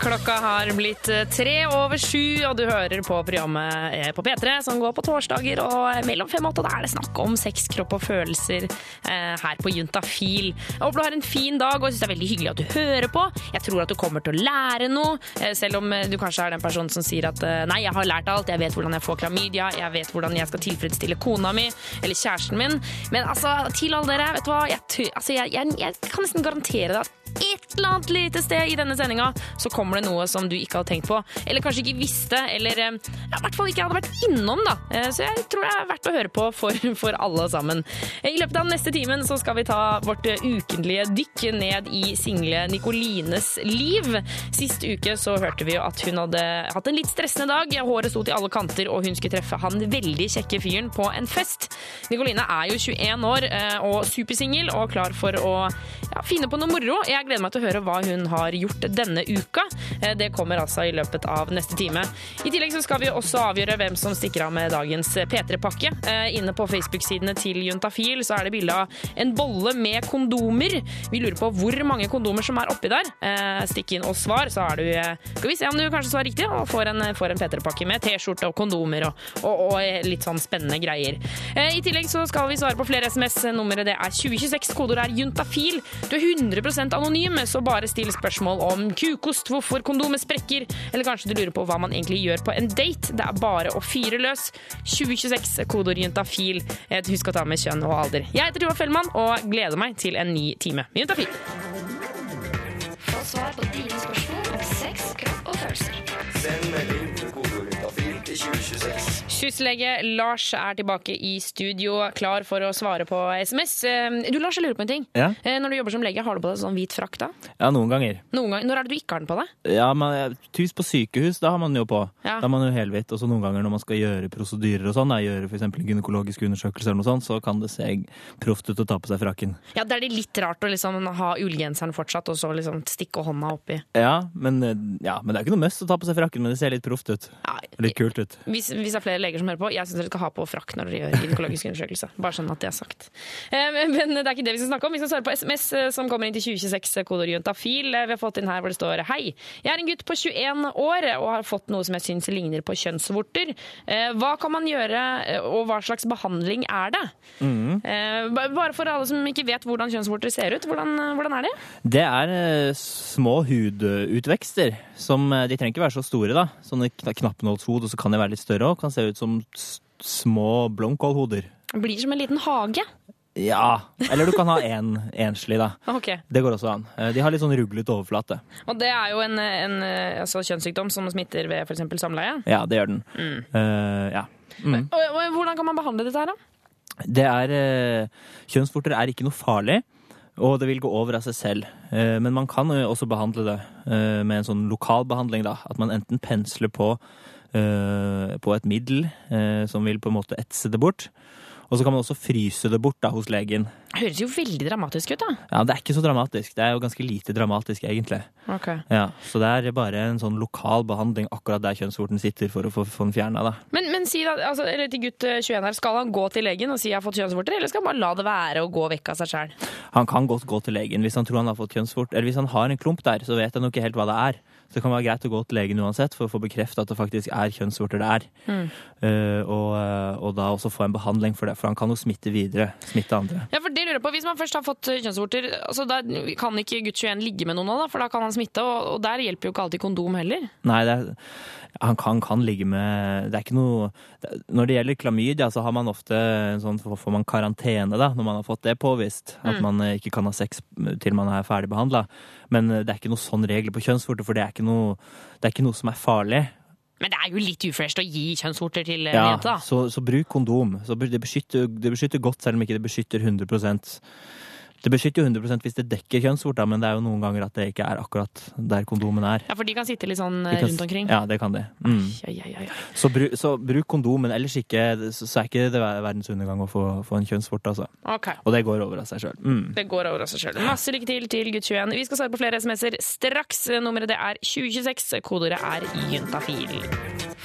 Klokka har blitt eh, tre over sju, og du hører på programmet eh, på P3 som går på torsdager. Og mellom fem og åtte da er det snakk om sex, kropp og følelser eh, her på Juntafil. Jeg håper du har en fin dag, og jeg syns det er veldig hyggelig at du hører på. Jeg tror at du kommer til å lære noe, eh, selv om eh, du kanskje er den personen som sier at eh, nei, jeg har lært alt, jeg vet hvordan jeg får klamydia, jeg vet hvordan jeg skal tilfredsstille kona mi eller kjæresten min. Men altså, til alle dere, vet du hva, jeg, altså, jeg, jeg, jeg kan nesten garantere deg at et eller annet lite sted i denne sendinga så kommer det noe som du ikke hadde tenkt på, eller kanskje ikke visste, eller eh, ja, i hvert fall ikke hadde vært innom, da. Eh, Så jeg tror det er verdt å høre på for, for alle sammen. I løpet av neste timen så skal vi ta vårt eh, ukentlige dykk ned i single Nicolines liv. Sist uke så hørte vi jo at hun hadde hatt en litt stressende dag. Håret sto til alle kanter, og hun skulle treffe han veldig kjekke fyren på en fest. Nicoline er jo 21 år og supersingel og klar for å ja, finne på noe moro. Jeg gleder meg til å høre hva hun har gjort denne uka. Eh, Det kommer altså i løpet av neste time. I tillegg så skal vi også avgjøre hvem som stikker av med dagens P3-pakke. Eh, Inne på Facebook-sidene til Juntafil så er det bilde av en bolle med kondomer. Vi lurer på hvor mange kondomer som er oppi der. Eh, Stikk inn og svar, så er du Skal vi se om du kanskje svarer riktig og får en, en P3-pakke med T-skjorte og kondomer og, og, og litt sånn spennende greier. I tillegg så skal vi svare på flere SMS. Nummeret det er 2026. Kodeord er juntafil. Du er 100 anonym, så bare still spørsmål om kukost, hvorfor kondomet sprekker, eller kanskje du lurer på hva man egentlig gjør på en date. Det er bare å fyre løs. 2026, kodeord juntafil. Husk å ta med kjønn og alder. Jeg heter Tuva Fellmann og gleder meg til en ny time med Juntafil. Få svar på dine spørsmål om sex, kropp og følelser. Send melding til kodeord juntafil til 2026. Kysslege Lars er tilbake i studio, klar for å svare på SMS. Eh, Du, Lars, jeg lurer på en ting. Ja. Eh, Når du jobber som lege, har du på deg sånn hvit frakk da? Ja, noen ganger. Noen ganger, når er det du ikke har den på deg? Ja, men Typisk på sykehus, da har man den jo på. Ja. Da er man jo helhvitt. Og så noen ganger når man skal gjøre prosedyrer og sånn, da, gjøre f.eks. gynekologiske undersøkelser eller noe sånt, så kan det se proft ut å ta på seg frakken. Ja, det er det litt rart å liksom ha ullgenseren fortsatt, og så liksom stikke hånda oppi. Ja men, eh, ja, men det er ikke noe must å ta på seg frakken, men det ser litt proft ut. Litt kult ut. Hvis, hvis det er flere leger som hører på, jeg syns dere skal ha på frakk når dere gjør gynekologisk undersøkelse. Bare sånn at det er sagt. Eh, Men det er ikke det vi skal snakke om. Vi skal svare på SMS eh, som kommer inn til 2026, kodeord juntafil. Eh, Vi har fått inn her hvor det står Hei, jeg er en gutt på 21 år og har fått noe som jeg syns ligner på kjønnsvorter. Eh, Hva kan man gjøre, eh, og hva slags behandling er det? Eh, Bare for alle som ikke vet hvordan kjønnsvorter ser ut, hvordan, eh, hvordan er det? Det er eh, små hudutvekster. Som, eh, de trenger ikke være så store, da. Sånne kna- knappnålshod, og så kan de være litt større òg. Kan se ut som små blomkålhoder. Blir som en liten hage. Ja. Eller du kan ha én enslig, da. Okay. Det går også an. Eh, De har litt sånn ruglete overflate. Og det er jo en, en eh, altså kjønnssykdom som smitter ved f.eks. samleie. Ja, det gjør den. Mm. Uh, ja. Mm. Og, og, hvordan kan man behandle dette her, da? Det er uh, Kjønnsvorter er ikke noe farlig, og det vil gå over av seg selv. Uh, men man kan også behandle det med en sånn lokalbehandling, da. At man enten pensler på på et middel eh, som vil på en måte etse det bort. Og så kan man også fryse det bort da hos legen. Høres jo veldig dramatisk ut, da. Ja, Det er ikke så dramatisk. Det er jo ganske lite dramatisk, egentlig. Okay. Ja, Så det er bare en sånn lokal behandling akkurat der kjønnsvorten sitter, for å få, få den fjerna. da. Men, men si da, altså, eller til gutt eh, 21 her, skal han gå til legen og si jeg har fått kjønnsvorter, eller skal han bare la det være og gå vekk av seg sjøl? Han kan godt gå til legen hvis han tror han har fått kjønnsvort. Eller hvis han har en klump der, så vet han jo ikke helt hva det er. Så det kan være greit å gå til legen uansett for å få bekreftet at det faktisk er kjønnsvorter det er. Mm. Uh, og, eh, og da også få en behandling for det, for han kan jo smitte videre. Smitte andre. Ja, for det lurer jeg på. Hvis man først har fått eh, kjønnsvorter, altså, da kan ikke gutt 21 ligge med noen av, da, for da kan han smitte, og, og der hjelper jo ikke alltid kondom heller. Nei, det er, han kan, kan ligge med Det er ikke noe Når det gjelder klamydia, så har man ofte sånn, får man karantene da, når man har fått det påvist. At Mm. man eh, ikke kan ha sex til man er ferdig behandla. Men eh, det er ikke noe sånn regler på kjønnsvorter, for det er ikke noe, det er ikke noe som er farlig. Men det er jo litt ufresht å gi kjønnsvorter til en Ja, jente, da. så, så bruk kondom. Så det, beskytter, det beskytter godt, selv om ikke det beskytter 100 Det beskytter jo 100 hvis det dekker kjønnsvorta, men det er jo noen ganger at det ikke er akkurat der kondomen er. Ja, for de kan sitte litt sånn eh, kan- rundt omkring. Ja, det kan de. Mm. Ai, ai, ai, ai. Så, bru, så bruk kondom, men ellers ikke, så, er ikke det verdens undergang å få, få en kjønnsvorte, altså. Ok. Og det går over av seg sjøl. Mm. Det går over av seg sjøl. Masse lykke til til gutt 21. Vi skal svare på flere SMS-er straks. Nummeret det er 2026. Kodeordet er juntafil.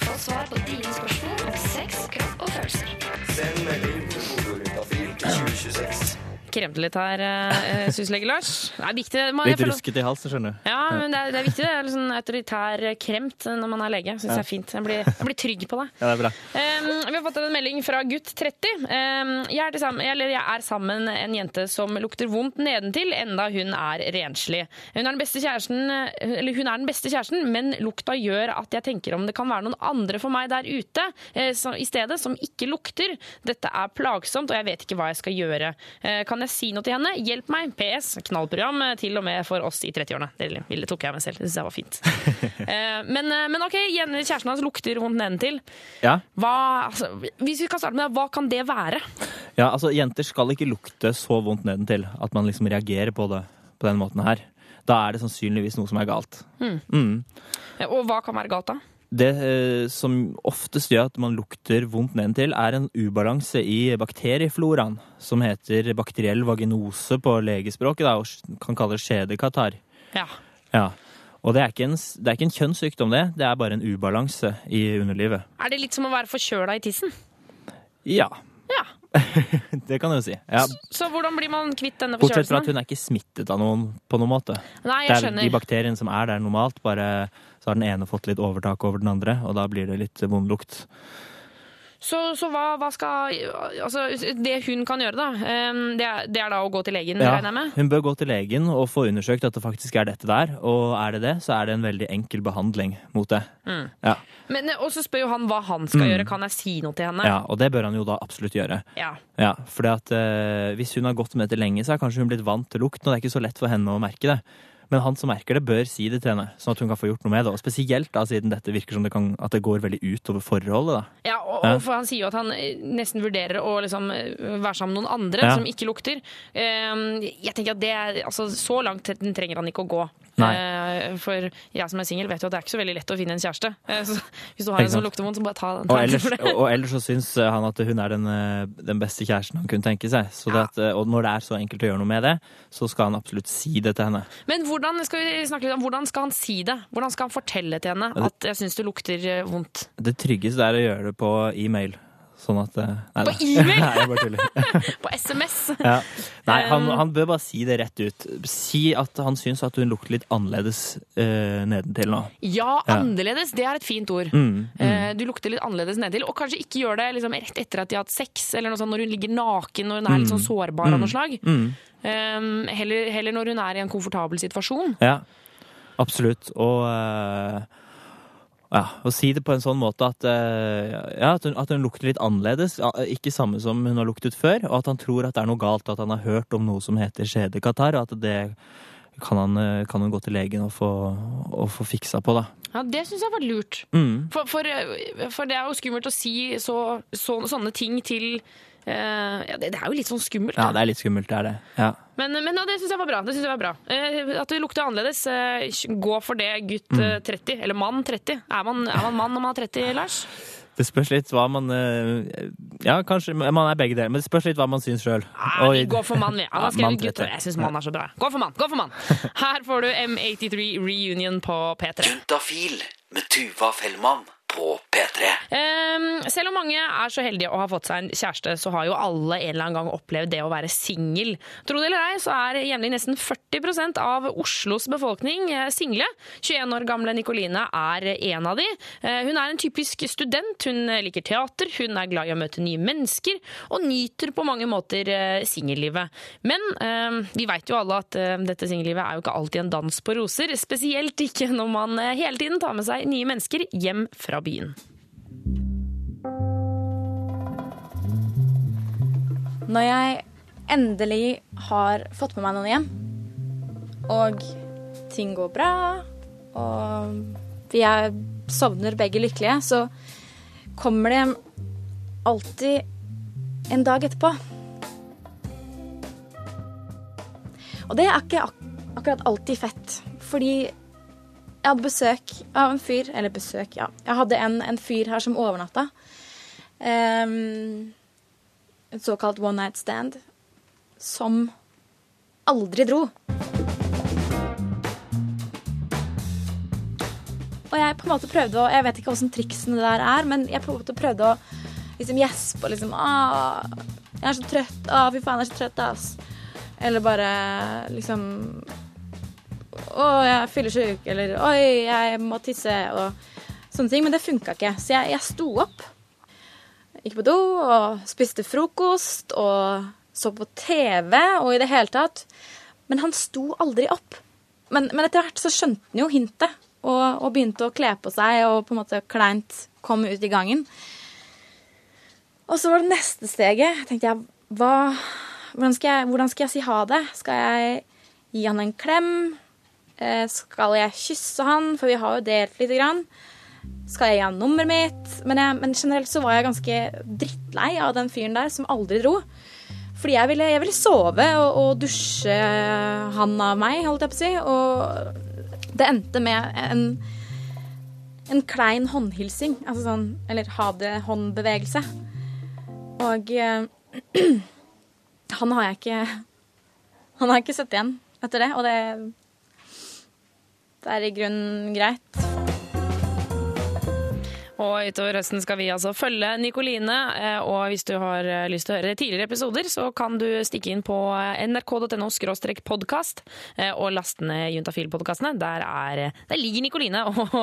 Få svar på dine spørsmål om sex, kropp og følelser. Send melding til kodeordet til 2026. Kremte litt her, uh, syslege Lars. Det er viktig. Man, Litt rusket i halsen, skjønner du. Ja, men det er, det er viktig. Det er litt sånn autoritær kremt når man er lege. Syns Ja. jeg er fint. Jeg blir, jeg blir trygg på det. Ja, det er bra. Um, vi har fått en melding fra gutt 30. Um, jeg, er sammen, eller jeg er sammen en jente som lukter vondt nedentil, enda hun er renslig. Hun er den beste kjæresten, eller hun er den beste kjæresten, men lukta gjør at jeg tenker om det kan være noen andre for meg der ute uh, i stedet, som ikke lukter. Dette er plagsomt, og jeg vet ikke hva jeg skal gjøre. Uh, kan jeg si noe til henne? Hjelp meg. PS. Knallprogram eh, til og med for oss i 30-årene. Det tok jeg meg selv. Det syns jeg var fint. Eh, men, eh, men OK, kjæresten hans lukter vondt nedentil. Ja. Hva, altså, hvis vi kan starte med hva kan det være? ja, altså jenter skal ikke lukte så vondt nedentil at man liksom reagerer på det på den måten her. Da er det sannsynligvis noe som er galt. Mm. Mm. Eh, Og hva kan være galt da? Det eh, som oftest gjør at man lukter vondt nedentil, er en ubalanse i bakteriefloraen, som heter bakteriell vaginose på legespråket, da, og kan kalles skjedekatarr. Ja. Ja. Og det er, ikke en, det er ikke en kjønnssykdom, det. Det er bare en ubalanse i underlivet. Er det litt som å være forkjøla i tissen? Ja. Ja. det kan du jo si. Ja. Så hvordan blir man kvitt denne Bortsett fra at hun er ikke smittet av noen på noen måte. Nei, jeg det er skjønner. de bakteriene som er der normalt, bare så har den ene fått litt overtak over den andre, og da blir det litt vond lukt. Så, så hva, hva skal Altså, det hun kan gjøre, da, eh, det er, det er da å gå til legen, Ja, regner jeg med? hun bør gå til legen og få undersøkt at det faktisk er dette der, og er det det, så er det en veldig enkel behandling mot det. Mm. Ja, Men, og så spør jo han hva han skal Mm. gjøre. Kan jeg si noe til henne? ja og det bør han jo da absolutt gjøre. Ja. Ja, fordi at eh, Hvis hun har gått med dette lenge, så er kanskje hun blitt vant til lukten, og det er ikke så lett for henne å merke det. Men han som merker det, bør si det til henne, sånn at hun kan få gjort noe med det. Og Spesielt da, siden dette virker som det, kan, at det går veldig ut over forholdet. da. Ja, og, og for Han sier jo at han eh, nesten vurderer å liksom eh, være sammen med noen andre Ja. som ikke lukter. Eh, Jeg tenker at det er, altså, Så langt trenger han ikke å gå. Nei. Eh, For jeg som er singel, vet jo at det er ikke så veldig lett å finne en kjæreste. Eh, Så hvis du har en som lukter vondt, så bare ta, ta Og ellers, for det. og ellers så syns han at hun er den, eh, den beste kjæresten han kunne tenke seg. Så det at, eh, og når det er så enkelt å gjøre noe med det, så skal han absolutt si det til henne. Men hvordan skal vi snakke litt om, hvordan skal han si det? Hvordan skal han fortelle til henne at jeg syns det lukter eh, vondt? Det tryggeste er å gjøre det på e-mail. Sånn at eh, nei, På e-mail? Nei, jeg bare tuller. På SMS? Ja. Nei, han, Um, han bør bare si det rett ut. Si at han syns at hun lukter litt annerledes uh, nedentil nå. Ja, Ja. annerledes. Det er et fint ord. Mm, mm. Uh, Du lukter litt annerledes nedentil. Og kanskje ikke gjør det liksom rett etter at de har hatt sex, eller noe sånt, når hun ligger naken når hun er litt sånn Mm. sårbar av Mm. noe slag. Um, heller, heller når hun er i en komfortabel situasjon. Ja, absolutt. Og eh, ja, og si det på en sånn måte at, eh, ja, at, hun, at hun lukter litt annerledes. Ikke samme som hun har luktet før. Og at han tror at det er noe galt, at han har hørt om noe som heter skjedekatarr. Og at det kan, han, eh, kan hun gå til legen og få, og få fiksa på, da. Ja, Det syns jeg var lurt. Mm. For, for, for det er jo skummelt å si så, så, sånne ting til Eh, ja, det, det er jo litt sånn skummelt. Ja, det er litt skummelt, det er det. Ja. Men, men ja, det syns jeg var bra. Det synes jeg var bra. Eh, at det lukter annerledes. Eh, gå for det, gutt eh, 30. Eller mann 30. Er man, er man mann når man er 30, Lars? Det spørs litt hva man eh, Ja, kanskje man er begge deler, men det spørs litt hva man syns sjøl. Ja, vi for mann, vi. Ja. 30. Jeg syns mann er så bra. Gå for mann! Gå for mann! Her får du M83 Reunion på P3. Juntafil med Tuva Fellmann på P3. Um, selv om mange er så heldige å ha fått seg en kjæreste, så har jo alle en eller annen gang opplevd det å være singel. Tro det eller ei, så er jevnlig nesten 40% av Oslos befolkning eh, single. 21 år gamle Nikoline er en av de. Eh, Hun er en typisk student, hun liker teater, hun er glad i å møte nye mennesker, og nyter på mange måter eh, singellivet. Men um, vi veit jo alle at dette singellivet er jo ikke alltid en dans på roser, spesielt ikke når man hele tiden tar med seg nye mennesker hjem fra byen. Når jeg endelig har fått med meg noen hjem, og ting går bra, og er, sovner begge lykkelige, så kommer det alltid en dag etterpå. Og det er ikke ak akkurat alltid fett, fordi jeg hadde besøk av en fyr Eller besøk, ja. Jeg hadde en, en fyr her som overnatta. Um, en såkalt one night stand, som aldri dro. Og jeg på en måte prøvde å Jeg vet ikke åssen triksene der er, men jeg på en måte prøvde å liksom gjespe og liksom jeg er så trøtt. Å, fy faen, jeg er så trøtt, ass. Eller bare liksom Å, jeg er fyllesyk. Eller Oi, jeg må tisse. Og sånne ting. Men det funka ikke. Så jeg, jeg sto opp gikk på do og spiste frokost og så på TV og i det hele tatt. Men han sto aldri opp. Men, men etter hvert så skjønte han jo hintet og, og begynte å kle på seg og på en måte kleint komme ut i gangen. Og så var det neste steget. tenkte jeg, hva, hvordan, skal jeg, hvordan skal jeg si ha det? Skal jeg gi han en klem? Eh, Skal jeg kysse han? For vi har jo delt lite grann. Skal jeg gi han nummeret mitt? Men, jeg, men generelt så var jeg ganske drittlei av den fyren der som aldri dro. Fordi jeg ville, jeg ville sove og, og dusje han av meg, holdt jeg på å si. Og det endte med en, en klein håndhilsing. Altså sånn, eller ha det-håndbevegelse. Og eh, han har jeg ikke Han har jeg ikke sett igjen etter det, og det, det er i grunnen greit. Og utover høsten skal vi altså følge Nikoline. eh, Og hvis du har eh, lyst til å høre tidligere episoder, så kan du stikke inn på nrk.no nrk.no podkast og laste ned Juntafil-podkastene. Der, er- der ligger Nikoline og,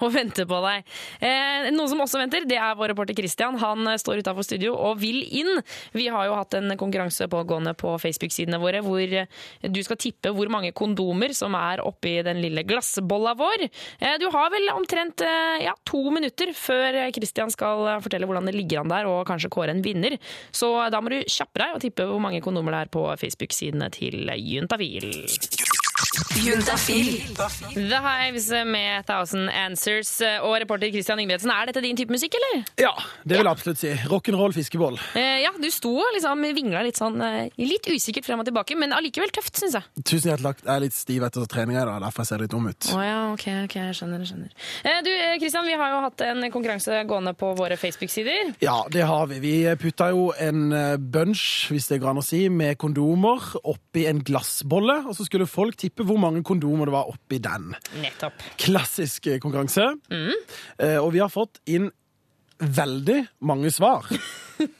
og venter på deg. Eh, Noen som også venter, det er vår reporter Christian. Han eh, står utafor studio og vil inn. Vi har jo hatt en konkurranse pågående på Facebook-sidene våre hvor eh, du skal tippe hvor mange kondomer som er oppi den lille glassbolla vår. Eh, Du har vel omtrent eh, ja, to minutter før Christian skal fortelle hvordan det ligger an der og kanskje kåre en vinner. Så da må du kjappe deg og tippe hvor mange kondomer det er på Facebook-sidene til Juntafil. Juntafil. The Hives med Thousand Answers og reporter Christian Ingebretsen. Er dette din type musikk, eller? Ja, det vil jeg absolutt si. Rock'n'roll fiskeboll. Eh, ja, du sto og liksom vingla litt sånn eh, litt usikkert frem og tilbake, men allikevel tøft, syns jeg. Tusen hjertelig takk. Jeg er litt stiv etter treninga, da, derfor jeg ser litt dum ut. Å ja, ok, ok, jeg skjønner. jeg skjønner. Eh, du, eh, Christian, vi har jo hatt en konkurranse gående på våre Facebook-sider. Ja, det har vi. Vi putta jo en eh, bunch, hvis det går an å si, med kondomer oppi en glassbolle, og så skulle folk tippe hvor mange kondomer det var oppi den. Nettopp. Klassisk eh, konkurranse. Mm. Eh, Og vi har fått inn veldig mange svar.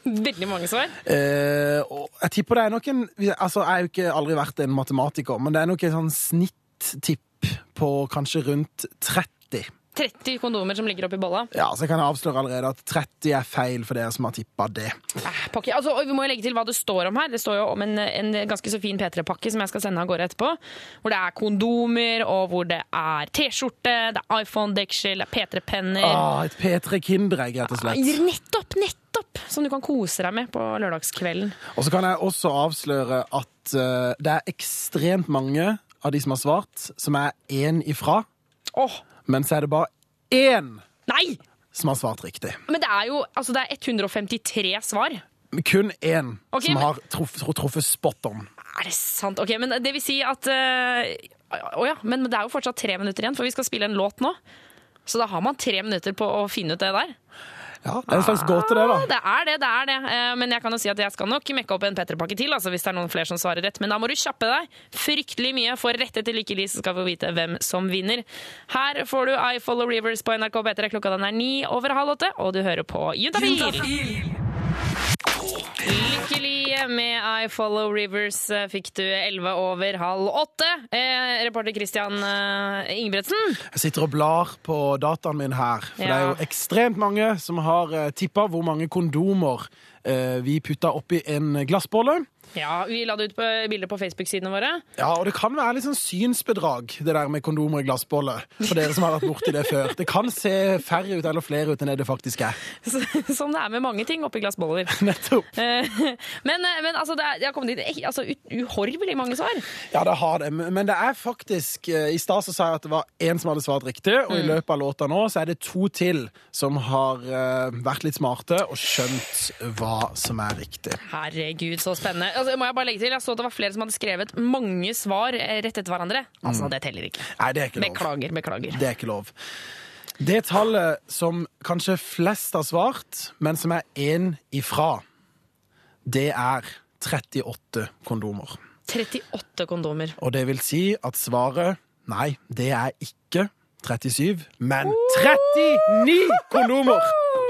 Veldig mange svar. Eh, og jeg tipper det er nok en Altså, jeg har jo ikke aldri vært en matematiker, men det er nok en sånn snittipp på kanskje rundt 30. 30 kondomer som ligger oppi bolla. Ja, så kan jeg avsløre allerede at 30 er feil for dere som har tippa det. Pakke. Altså, og vi må jo legge til hva det står om her. Det står jo om en, en ganske så fin P3-pakke som jeg skal sende av gårde etterpå. Hvor det er kondomer, og hvor det er T-skjorte, det er iPhone-deksel, det er P3-penner. Ah, et P3 Kinderegg, rett og slett. Nettopp, nettopp! Som du kan kose deg med på lørdagskvelden. Og så kan jeg også avsløre at uh, det er ekstremt mange av de som har svart, som er én ifra. Men så er det bare én Nei! som har svart riktig. Men det er jo altså det er 153 svar. Kun én okay, som men- har truff, truffet spot on. Er det sant? Ok, men det vil si at eh, Å ja, men det er jo fortsatt tre minutter igjen, for vi skal spille en låt nå. Så da har man tre minutter på å finne ut det der. Ja, Det er en slags gåte, det, da. Det er det, det er det. Eh, Men jeg kan jo si at jeg skal nok mekke opp en Petter-pakke til, altså hvis det er noen flere som svarer rett. Men da må du kjappe deg fryktelig mye, for rett etter Like Lis skal vi få vite hvem som vinner. Her får du I Follow Rivers på NRK P3. Klokka den er ni over halv åtte, og du hører på Juntafil. Lykkelig med I Follow Rivers eh, fikk du 11 over halv åtte. Eh, reporter Christian eh, Ingebretsen. Jeg sitter og blar på dataen min her. For det er jo ekstremt mange som har eh, tippa hvor mange kondomer eh, vi putta oppi en glassbolle. Ja, Vi la det ut på bilder på Facebook-sidene våre. Ja, og det kan være litt sånn synsbedrag, det der med kondomer i glassbolle. For dere som har vært borti det før. Det kan se færre ut eller flere ut enn det det faktisk er. Som det er med mange ting oppi glassboller. Nettopp. Eh, Men, men altså, det, har kommet inn altså, uhorvelig mange svar. Ja, det har det. Men det er faktisk eh, I stad sa jeg at det var én som hadde svart riktig, og i Mm. løpet av låta nå så er det to til som har eh, vært litt smarte og skjønt hva som er riktig. Herregud, så spennende. Altså, må jeg bare legge til, jeg så at det var flere som hadde skrevet mange svar eh, rett etter hverandre. Altså, Mm. det teller ikke. Nei, det er ikke lov. Beklager, beklager. Det er ikke lov. Det tallet som kanskje flest har svart, men som er én ifra, det er 38 kondomer. 38 kondomer. Og det vil si at svaret nei, det er ikke 37, men 39 kondomer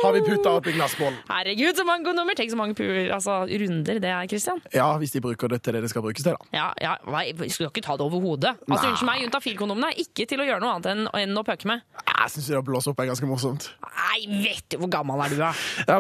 har vi putta oppi glassbollen. Herregud, så mange nummer! Tenk så mange pur, altså, runder det er, Christian. Ja, hvis de bruker det til det det skal brukes til, da. Ja, ja, nei, skal ikke ta det over hodet. Altså, Unnskyld meg, juntafilkondomene er ikke til å gjøre noe annet enn, enn å pøke med. Jeg syns det å blåse opp er ganske morsomt. Nei, vet du, hvor gammel er du, da?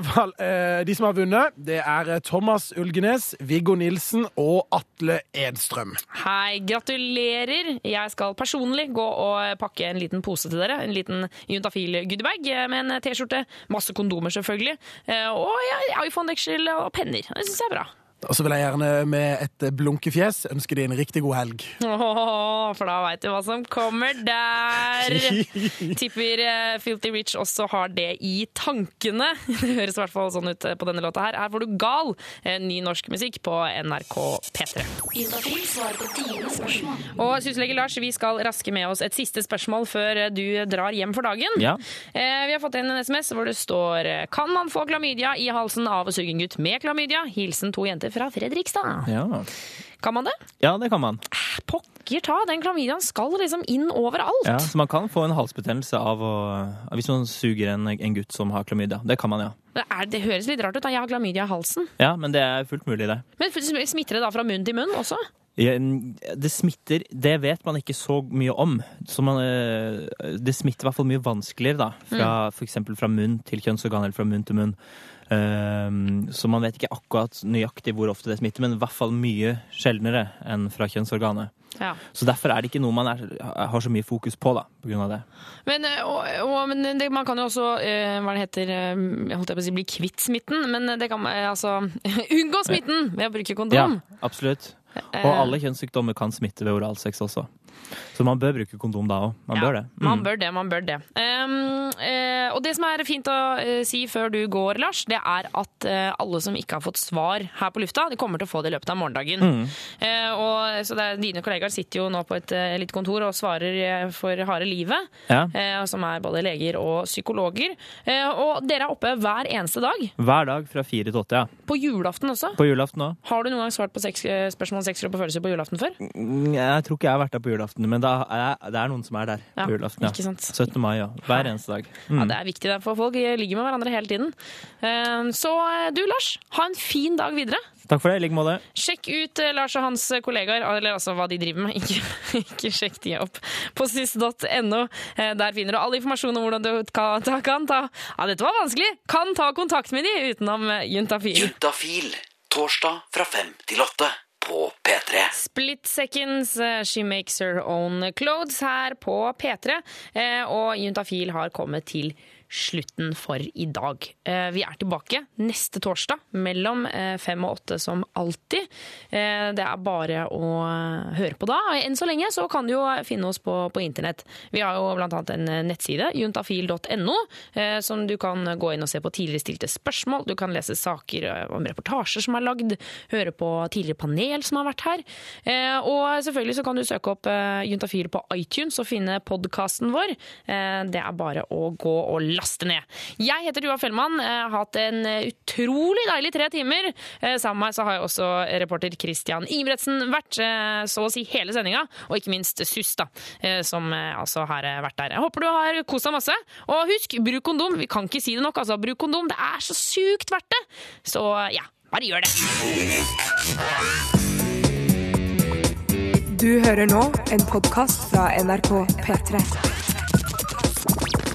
Hvert eh, De som har vunnet, det er eh, Thomas Ulgenes, Viggo Nilsen og Atle Edstrøm. Hei, gratulerer. Jeg skal personlig gå og pakke en liten pose til dere. En liten juntafil-goodiebag med en T-skjorte, masse kondomer selvfølgelig, eh, og ja, iPhone-deksel og penner. Det syns jeg er bra. Og så vil jeg gjerne med et blunkefjes ønske deg en riktig god helg. Oh, for da veit du hva som kommer der. Tipper Filty Filthy Rich også har det i tankene. Det høres i hvert fall sånn ut på denne låta her. Her får du Gal, eh, ny norsk musikk på NRK P3. Juntafil svarer på dine spørsmål. Og syslege Lars, vi skal raske med oss et siste spørsmål før du drar hjem for dagen. Ja. Eh, Vi har fått inn en SMS hvor det står eh, Kan man få klamydia i halsen av å suge en gutt med klamydia? Hilsen to jenter fra Fredrikstad. Ja. Kan man det? ja, det kan man. Pokker ta, den klamydiaen skal liksom inn overalt. Ja, så man kan få en halsbetennelse av å Hvis man suger en, en gutt som har klamydia. Det kan man, ja. Det, er, det høres litt rart ut. da. Jeg har klamydia i halsen. Ja, men det er fullt mulig, det. Men smitter det da fra munn til munn også? Ja, Det smitter Det vet man ikke så mye om. Så man, eh, det smitter i hvert fall mye vanskeligere, da. Fra, For eksempel fra munn til kjønnsorgan, eller fra munn til munn. Ehm, så man vet ikke akkurat nøyaktig hvor ofte det smitter, men i hvert fall mye sjeldnere enn fra kjønnsorganet. Ja. Så derfor er det ikke noe man er, har så mye fokus på, da, på grunn av det. Men, eh, og, og, men det, man kan jo også eh, hva det heter, eh, jeg holdt på å si, bli kvitt smitten, men det kan altså unngå smitten ved å bruke kondom. Ja, absolutt. Og alle kjønnssykdommer kan smitte ved oralsex også. Så man bør bruke kondom da òg. Man bør det. Man Mm. bør det, man bør det. Um, uh, og det som er fint å uh, si før du går, Lars, det er at uh, alle som ikke har fått svar her på lufta, de kommer til å få det i løpet av morgendagen. Mm. Og, så er, dine kollegaer sitter jo nå på et lite kontor og svarer for harde livet, Ja. som er både leger og psykologer. Og dere er oppe hver eneste dag. Hver dag fra fire til åtte, ja. På julaften også. På julaften også. Har du noen gang svart på seks, spørsmål om sexkropp og følelser på julaften før? Jeg tror ikke jeg har vært der på julaften, men da er, det er noen som er der Ja, på julaften. ikke sant. 17. mai, ja. Hver eneste dag. Mm. Ja, Det er viktig, for folk ligger med hverandre hele tiden. Eh, Så eh, du, Lars, ha en fin dag videre. Takk for det. I like måte. Sjekk ut eh, Lars og hans kollegaer, eller altså hva de driver med. Ikke, ikke sjekk de opp på sis.no. Eh, Der finner du all informasjon om hvordan du kan ta, kan ta Ja, dette var vanskelig! Kan ta kontakt med de utenom Juntafil. Juntafil. Torsdag fra fem til åtte på P3. Split Seconds, eh, She Makes Her Own Clothes her på P3. eh, Og Juntafil har kommet til slutten for i dag. Eh, Vi er tilbake neste torsdag mellom eh, fem og åtte som alltid. Eh, Det er bare å høre på da. Enn så lenge så kan du jo finne oss på, på internett. Vi har jo annet en nettside, juntafil.no, som du kan gå inn og se på tidligere stilte spørsmål. Du kan lese saker om reportasjer som er lagd, høre på tidligere panel som har vært her. Og selvfølgelig så kan du søke opp Juntafil på iTunes og finne podkasten vår. Det er bare å gå og laste ned. Jeg heter Tuva Fellmann. Har hatt en eh, utrolig deilig tre timer. Eh, Sammen med meg så har jeg også reporter Christian Ingebretsen vært eh, så å si hele sendinga, og ikke minst Sus, da, eh, som eh, altså har eh, vært der. Jeg håper du har kost deg masse. Og husk, bruk kondom. Vi kan ikke si det nok, altså. Bruk kondom. Det er så sykt verdt det. Så ja, bare gjør det. Du hører nå en podkast fra NRK P3.